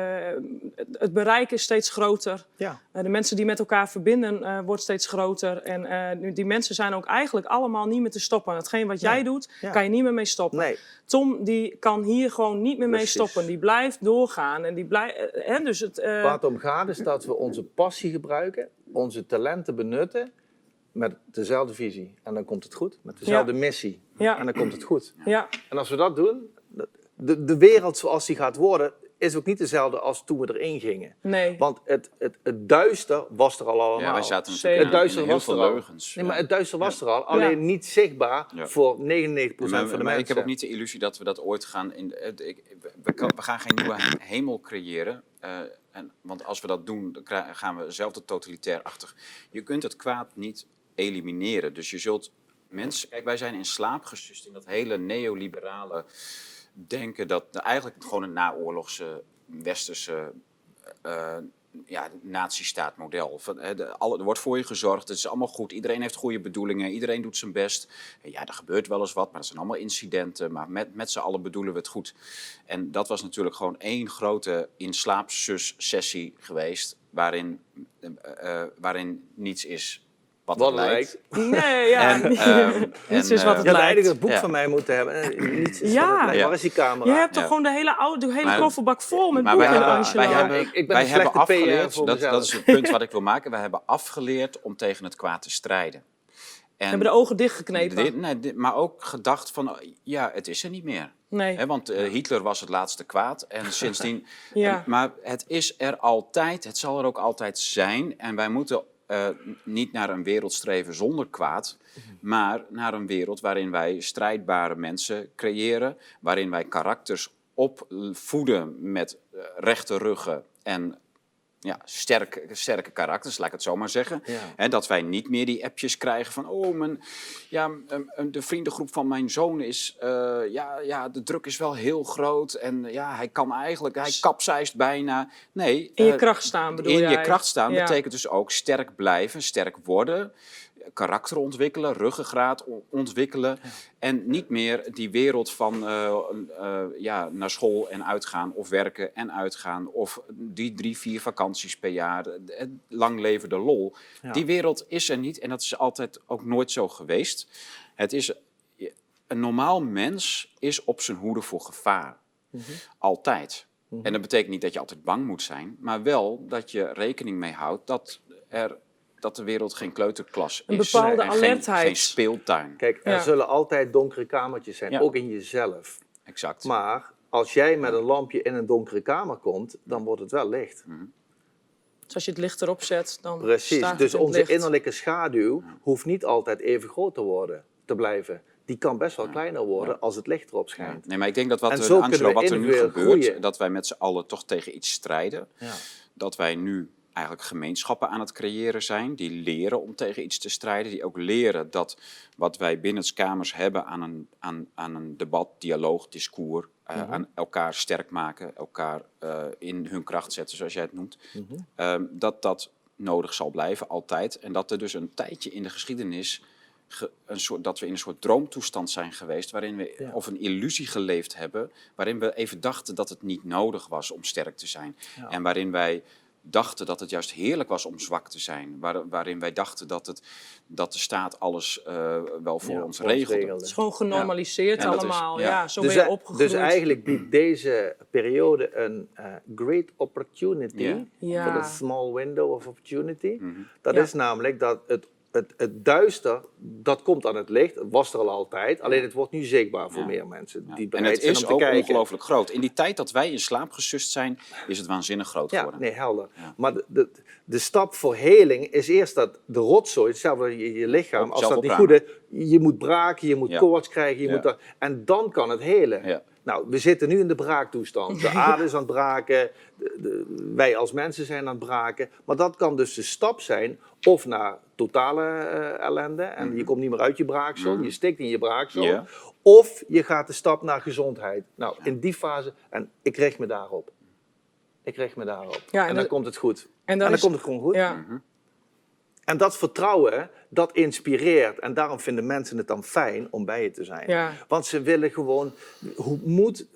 het bereik is steeds groter. Ja. Uh, de mensen die met elkaar verbinden wordt steeds groter. En die mensen zijn ook eigenlijk allemaal niet meer te stoppen. Hetgeen wat jij doet, ja. kan je niet meer mee stoppen. Nee. Tom die kan hier gewoon niet meer Precies. mee stoppen. Die blijft doorgaan. En die blijft, hè, dus het, Waar het om gaat is dat we onze passie gebruiken, onze talenten benutten met dezelfde visie. En dan komt het goed. Met dezelfde missie. En dan komt het goed. Ja. En als we dat doen, de, de wereld zoals die gaat worden, is ook niet dezelfde als toen we erin gingen. Nee. Want het, het, het duister was er al allemaal. Ja, wij zaten natuurlijk het duister in was er al. leugens. Nee, maar het duister was er al. Alleen niet zichtbaar voor 99% van de maar mensen. Ik heb ook niet de illusie dat we dat ooit gaan... In, we, we, gaan geen nieuwe hemel creëren. Uh, en, want als we dat doen, dan gaan we zelf totalitair-achtig. Je kunt het kwaad niet elimineren. Dus je zult mensen... Kijk, wij zijn in slaap gesust in dat hele neoliberale denken dat eigenlijk gewoon een naoorlogse westerse uh, ja, nazistaatmodel. Er wordt voor je gezorgd, het is allemaal goed, iedereen heeft goede bedoelingen, iedereen doet zijn best. Ja, er gebeurt wel eens wat, maar dat zijn allemaal incidenten, maar met, met z'n allen bedoelen we het goed. En dat was natuurlijk gewoon één grote inslaapsus-sessie geweest, waarin, uh, waarin niets is wat, wat het lijkt. <laughs> Nee, ja. En, <laughs> um, niets is wat het ja, lijkt. eigenlijk het boek van mij moeten hebben. Niets is ja. wat het Waar is die camera? Je hebt toch gewoon de hele, oude, de hele kofferbak vol met boeken, wij, hebben, wij hebben, ik, ik ben wij hebben afgeleerd, dat, dat is het punt wat ik wil maken. We hebben afgeleerd om tegen het kwaad te strijden. En we hebben de ogen dichtgeknepen. Dit, nee, dit, maar ook gedacht van, ja, het is er niet meer. Nee. He, want uh, Hitler was het laatste kwaad en sindsdien... <laughs> ja. en, maar het is er altijd, het zal er ook altijd zijn. En wij moeten uh, niet naar een wereld streven zonder kwaad, maar naar een wereld waarin wij strijdbare mensen creëren, waarin wij karakters opvoeden met uh, rechte ruggen en ja, sterke, sterke karakters, laat ik het zo maar zeggen. En dat wij niet meer die appjes krijgen van, oh, mijn, ja, de vriendengroep van mijn zoon is, uh, ja, ja, de druk is wel heel groot en ja, hij kan eigenlijk, hij kapseist bijna. Nee. In je uh, kracht staan bedoel In jij? je kracht staan betekent dus ook sterk blijven, sterk worden karakter ontwikkelen, ruggengraat ontwikkelen. En niet meer die wereld van uh, uh, ja, naar school en uitgaan of werken en uitgaan. Of die drie, vier vakanties per jaar. Lang leven de lol. Die wereld is er niet en dat is altijd ook nooit zo geweest. Het is, een normaal mens is op zijn hoede voor gevaar. Mm -hmm. Altijd. Mm -hmm. En dat betekent niet dat je altijd bang moet zijn, maar wel dat je rekening mee houdt dat er dat de wereld geen kleuterklas is. Een bepaalde alertheid. Geen, geen, speeltuin. Kijk, er zullen altijd donkere kamertjes zijn, ook in jezelf. Exact. Maar als jij met een lampje in een donkere kamer komt, dan wordt het wel licht. Mm -hmm. Dus als je het licht erop zet, dan Precies, staat dus het onze licht. innerlijke schaduw hoeft niet altijd even groot te worden, te blijven. Die kan best wel kleiner worden als het licht erop schijnt. Nee, maar ik denk dat wat, er, Angelo, wat er nu gebeurt, groeien. dat wij met z'n allen toch tegen iets strijden. Dat wij nu eigenlijk gemeenschappen aan het creëren zijn, die leren om tegen iets te strijden, die ook leren dat wat wij binnen kamers hebben aan een, aan, aan een debat, dialoog, discours, uh, mm-hmm. aan elkaar sterk maken, elkaar uh, in hun kracht zetten, zoals jij het noemt, mm-hmm. uh, dat dat nodig zal blijven altijd. En dat er dus een tijdje in de geschiedenis Ge, een soort, dat we in een soort droomtoestand zijn geweest, waarin we, ja. of een illusie geleefd hebben, waarin we even dachten dat het niet nodig was om sterk te zijn. Ja. En waarin wij dachten dat het juist heerlijk was om zwak te zijn. Waar, waarin wij dachten dat, het, dat de staat alles uh, wel voor ja, ons regelde. Het is gewoon genormaliseerd ja. allemaal. Is, ja. ja. zo dus, ben je opgegroeid. Dus eigenlijk biedt deze periode een uh, great opportunity voor de small window of opportunity. Mm -hmm. Dat is namelijk dat het het, het, duister, dat komt aan het licht. Het was er al altijd. Alleen het wordt nu zichtbaar voor ja. meer mensen. Die en het is ook ongelooflijk groot. In die tijd dat wij in slaap gesust zijn, is het waanzinnig groot geworden. Ja, nee, helder. Maar de, de, de, stap voor heling is eerst dat de rotzooi, hetzelfde je, je lichaam, als dat niet goed is, je moet braken, je moet koorts krijgen, je moet dat, en dan kan het helen. Nou, we zitten nu in de braaktoestand. De <laughs> aarde is aan het braken, de, de, wij als mensen zijn aan het braken. Maar dat kan dus de stap zijn of naar totale uh, ellende en mm. je komt niet meer uit je braaksel, mm. je stikt in je braaksel. Yeah. Of je gaat de stap naar gezondheid. Nou, in die fase, en ik richt me daarop. Ik richt me daarop. Ja, en, en dan komt het goed. En En dan komt het gewoon goed. Ja. Mhm. En dat vertrouwen, dat inspireert. En daarom vinden mensen het dan fijn om bij je te zijn. Ja. Want ze willen gewoon, hoe moet...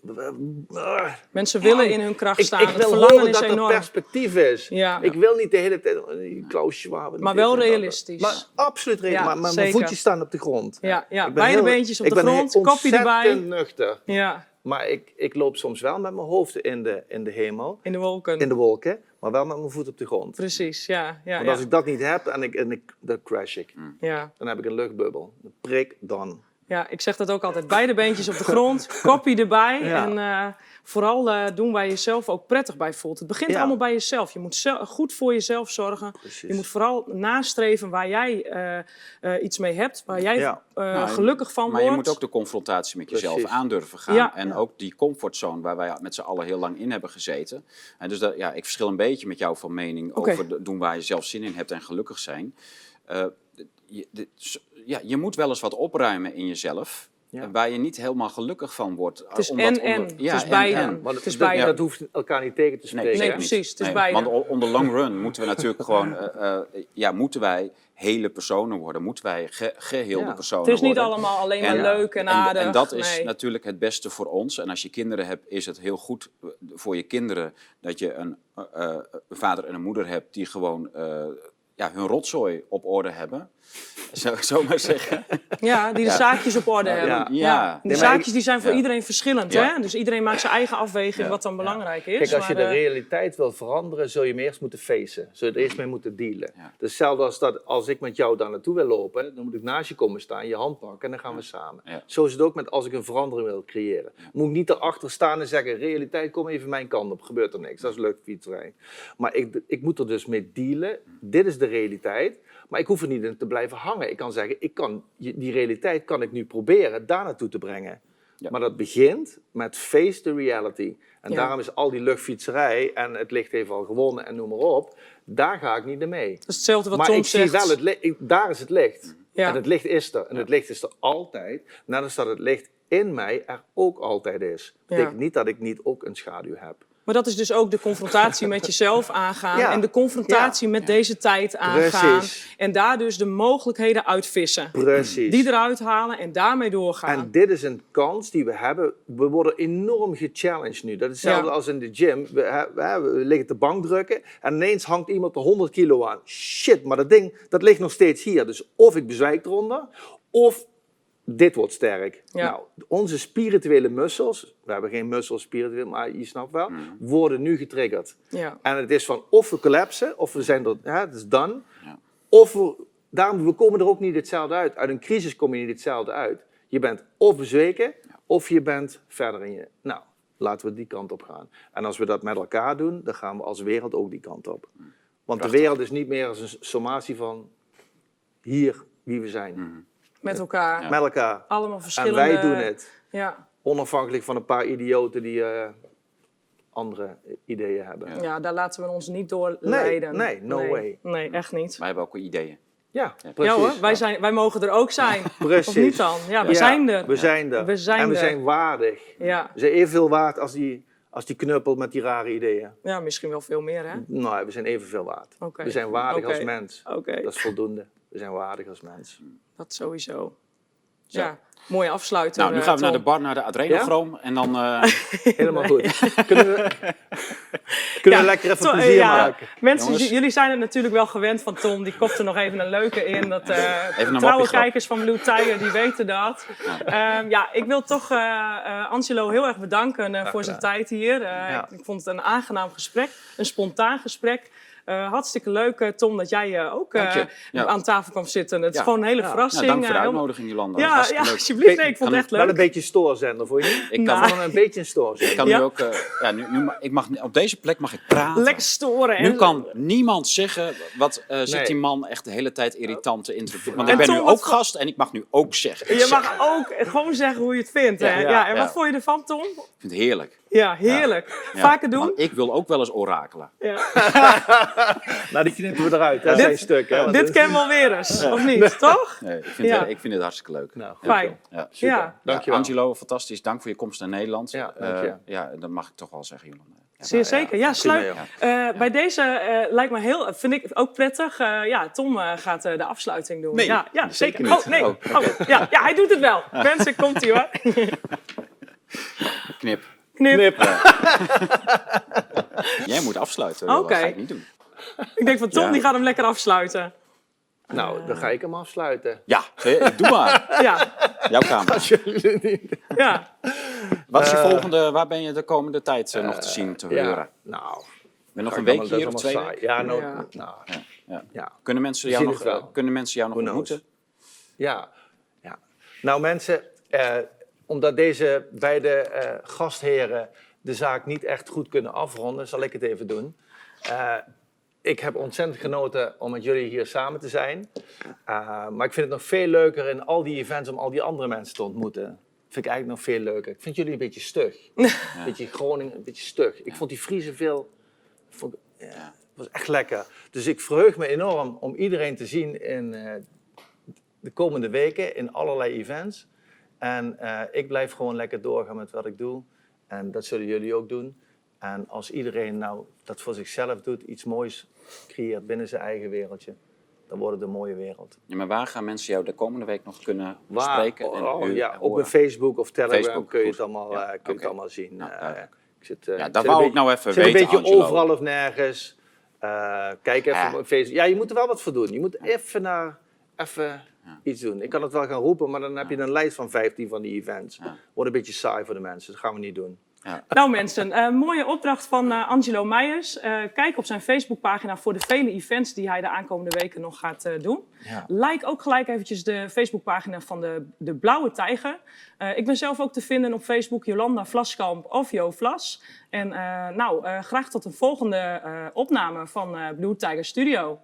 Mensen willen in hun kracht ik, staan. ik het wil horen dat er perspectief is. Ja. Ik wil niet de hele tijd oh, Klaus Schwab. Maar wel realistisch. Maar absoluut realistisch. Ja, maar maar mijn voetjes staan op de grond. Ja, ja. Ik ben beide beentjes op ik de ben grond, kopje erbij. ontzettend nuchter. Ja, Maar ik, ik loop soms wel met mijn hoofd in de, in de hemel, in de wolken. in de wolken, maar wel met mijn voet op de grond. Precies, ja. ja, Want ja. als ik dat niet heb, en ik, en ik, dan crash ik. ja. Dan heb ik een luchtbubbel. Prik dan. Ja, ik zeg dat ook altijd. Beide beentjes op de grond, <laughs> kopje erbij. Ja. En eh, vooral eh, doen waar je jezelf ook prettig bij voelt. Het begint Ja. allemaal bij jezelf. Je moet zel- goed voor jezelf zorgen. Precies. Je moet vooral nastreven waar jij eh, eh, iets mee hebt. Waar jij Ja. eh, Nou, gelukkig van Maar wordt. je moet ook de confrontatie met jezelf Precies. aandurven gaan. Ja. en Ja. ook die comfortzone waar wij met z'n allen heel lang in hebben gezeten. En dus dat, ja, ik verschil een beetje met jou van mening over de- doen waar je zelf zin in hebt en gelukkig zijn. Eh, je, de- s- ja, je moet wel eens wat opruimen in jezelf. Ja. eh, Waar je niet helemaal gelukkig van wordt. Het is Omdat en, en. onder- Het is beide. Maar Het is dat, beide. dat hoeft elkaar niet tegen te spreken. Nee, precies, het is beide. Want on the long run moeten we natuurlijk gewoon, <laughs> eh, eh, ja, moeten wij hele personen worden, moeten wij ge- geheelde Ja. personen Het is niet worden. allemaal alleen maar En- leuk en aardig. En, dat is nee. natuurlijk het beste voor ons. En als je kinderen hebt, is het heel goed eh, voor je kinderen dat je een, eh, eh, een vader en een moeder hebt die gewoon eh, ja, hun rotzooi op orde hebben. Zou ik zo maar <laughs> zeggen. Ja, die de Ja. zaakjes op orde hebben. ja. Ja. Die zaakjes die zijn voor ja. iedereen verschillend. Ja. Hè? Dus iedereen maakt zijn eigen afweging Ja. wat dan belangrijk is. Kijk, als je maar, de eh, realiteit wil veranderen, zul je hem eerst moeten facen. Zul je er eerst mee moeten dealen. Ja. Dus hetzelfde als dat als ik met jou daar naartoe wil lopen, dan moet ik naast je komen staan, je hand pakken en dan gaan we samen. Ja. Zo is het ook met als ik een verandering wil creëren. Moet ik niet erachter staan en zeggen, realiteit, kom even mijn kant op, gebeurt er niks. Dat is leuk fietsrij. Maar ik, ik moet er dus mee dealen. Dit is de realiteit. Maar ik hoef er niet in te blijven hangen. Ik kan zeggen, ik kan, die realiteit kan ik nu proberen daar naartoe te brengen. Ja. Maar dat begint met face the reality. En Ja. daarom is al die luchtfietserij en het licht heeft al gewonnen en noem maar op. Daar ga ik niet mee. Dat is hetzelfde wat maar Tom ik zegt. zie wel, het daar is het licht. Ja. En het licht is er. En het licht is er altijd. Net als dat het licht in mij er ook altijd is. Dat betekent niet dat ik niet ook een schaduw heb. Maar dat is dus ook de confrontatie met jezelf aangaan. Ja. En de confrontatie met deze tijd aangaan. Precies. En daar dus de mogelijkheden uitvissen. Precies. Die eruit halen en daarmee doorgaan. En dit is een kans die we hebben. We worden enorm gechallenged nu. Dat is hetzelfde Ja. als in de gym. We, we, we liggen te bank drukken en ineens hangt iemand er 100 kilo aan. Shit, maar dat ding dat ligt nog steeds hier. Dus of ik bezwijk eronder, of dit wordt sterk. Ja. Nou, onze spirituele mussels, we hebben geen mussels spiritueel, maar je snapt wel, worden nu getriggerd. ja. En het is van of we collapsen, of we zijn er, hè, het is done. Ja. Of we, daarom, we komen er ook niet hetzelfde uit. Uit een crisis kom je niet hetzelfde uit. Je bent of bezweken, of je bent verder in je. Nou, laten we die kant op gaan. En als we dat met elkaar doen, dan gaan we als wereld ook die kant op. Want Prachtig. de wereld is niet meer als een sommatie van hier wie we zijn. Met elkaar. Met elkaar. Allemaal En verschillende... wij doen het. Ja. Onafhankelijk van een paar idioten die eh, andere ideeën hebben. ja, daar laten we ons niet door leiden. nee, no way. Nee, echt niet. Wij hebben ook ideeën. Ja, precies. Ja hoor, wij, zijn, wij mogen er ook zijn. Precies. <laughs> Of niet dan? Ja, we Ja, zijn er. We zijn er. We zijn en we er. zijn waardig. Ja. We zijn evenveel waard als die, als die knuppel met die rare ideeën. ja, misschien wel veel meer hè? Nou, we zijn evenveel waard. Oké. We zijn waardig als mens. Oké, Dat is voldoende. We zijn waardig als mens. Dat sowieso. Zo. Ja, mooie afsluiter. Nou, nu eh, gaan we naar de bar, naar de adrenochroom. En dan eh, <laughs> Helemaal goed. <laughs> Kunnen we, kunnen Ja, we lekker even Tom, plezier ja, maken? Mensen, jullie zijn het natuurlijk wel gewend van Tom. Die kopt er nog even een leuke in. Dat, eh, een trouwe kijkers van Blue Tiger, die weten dat. Ja, ja ik wil toch eh, eh, Angelo heel erg bedanken eh, voor zijn tijd hier. Eh, Ja. ik, ik vond het een aangenaam gesprek. Een spontaan gesprek. Eh, hartstikke leuk, eh, Tom, dat jij eh, ook eh. Ja. aan tafel kwam zitten. Het is gewoon een hele Ja. verrassing. nou, dank voor de uitnodiging, Jolanda. Ja, leuk. alsjeblieft. Nee, ik vond het echt Wel een leuk. beetje stoorzender, voor je niet? Ik kan, Nou. Gewoon een beetje een ik stoorzender. kan Ja. nu ook... eh, ja, nu, nu, ik mag, op deze plek mag ik praten. Lekker storen. Nu kan niemand zeggen, wat eh, zit Nee. die man echt de hele tijd irritante indruk. Want En ik ben Tom, nu ook gast en ik mag nu ook zeggen. Ik Je zeg- mag ook gewoon zeggen hoe je het vindt. Hè? Ja, en ja. wat vond je ervan, Tom? Ik vind het heerlijk. Ja, heerlijk. Vaker doen? ik wil ook wel eens orakelen. Ja. <laughs> nou, die knippen we eruit. Dat zijn stukken. Dit kennen we alweer eens, of niet? Toch? Nee, ik, vind Ja. het, ik vind het hartstikke leuk. Nou, Fijn. Ja. Super. Ja. Dankjewel. Angelo, fantastisch. Dank voor je komst naar Nederland. Ja, dank je. ja, dat mag ik toch wel zeggen, Jolanda. Ja. Zeer zeker. Ja, sluit. eh, bij deze eh, lijkt me heel, vind ik ook prettig. eh, ja, Tom eh, gaat de afsluiting doen. Nee, ja, ja zeker. niet. Oh, nee. Oh, Oh, ja, ja, hij doet het wel. <laughs> Mensen, komt ie hoor. Knip. Knip. Knip. <laughs> Jij moet afsluiten. Oké. Dat ga ik niet doen. Ik denk van Tom, Ja. die gaat hem lekker afsluiten. Nou, dan ga ik hem afsluiten. Ja, doe maar. <laughs> Ja, Jouw kamer. Als jullie niet... ja. Wat is je volgende, waar ben je de komende tijd eh, nog te zien, te horen? Ja, nou... Ben nog een week hier of twee weken? Ja, nou... Ja. nou Ja. ja. Kunnen mensen jou nog, eh, kunnen mensen jou nog ontmoeten? Ja, ja. Nou mensen, eh, omdat deze beide eh, gastheren de zaak niet echt goed kunnen afronden, zal ik het even doen. Eh, ik heb ontzettend genoten om met jullie hier samen te zijn. Eh, maar ik vind het nog veel leuker in al die events om al die andere mensen te ontmoeten. Vind ik eigenlijk nog veel leuker. Ik vind jullie een beetje stug. <laughs> Een beetje Groningen, een beetje stug. Ik vond die Friese veel... Vond, ja, was echt lekker. Dus ik verheug me enorm om iedereen te zien in de komende weken in allerlei events. En eh, ik blijf gewoon lekker doorgaan met wat ik doe. En dat zullen jullie ook doen. En als iedereen nou dat voor zichzelf doet, iets moois creëert binnen zijn eigen wereldje, dan wordt het een mooie wereld. Ja, maar waar gaan mensen jou de komende week nog kunnen Waar? spreken? en Oh, ja, op mijn Facebook of Telegram Facebook, kun je het allemaal, Ja, kun het allemaal zien. Nou, ik zit, Ja, dat wou ik nou even weten, een beetje Angelo. overal of nergens. Kijk even op mijn Facebook. Ja, je moet er wel wat voor doen. Je moet even naar even iets doen. Ik kan het wel gaan roepen, maar dan heb je een lijst van 15 van die events. Ja. Wordt een beetje saai voor de mensen. Dat gaan we niet doen. Nou mensen, een mooie opdracht van eh, Angelo Meijers. Eh, kijk op zijn Facebookpagina voor de vele events die hij de aankomende weken nog gaat eh, doen. Ja. Like ook gelijk eventjes de Facebookpagina van de, de Blauwe Tijger. Eh, ik ben zelf ook te vinden op Facebook Jolanda Vlaskamp of Jo Vlas. En eh, nou, eh, graag tot een volgende eh, opname van eh, Blue Tiger Studio.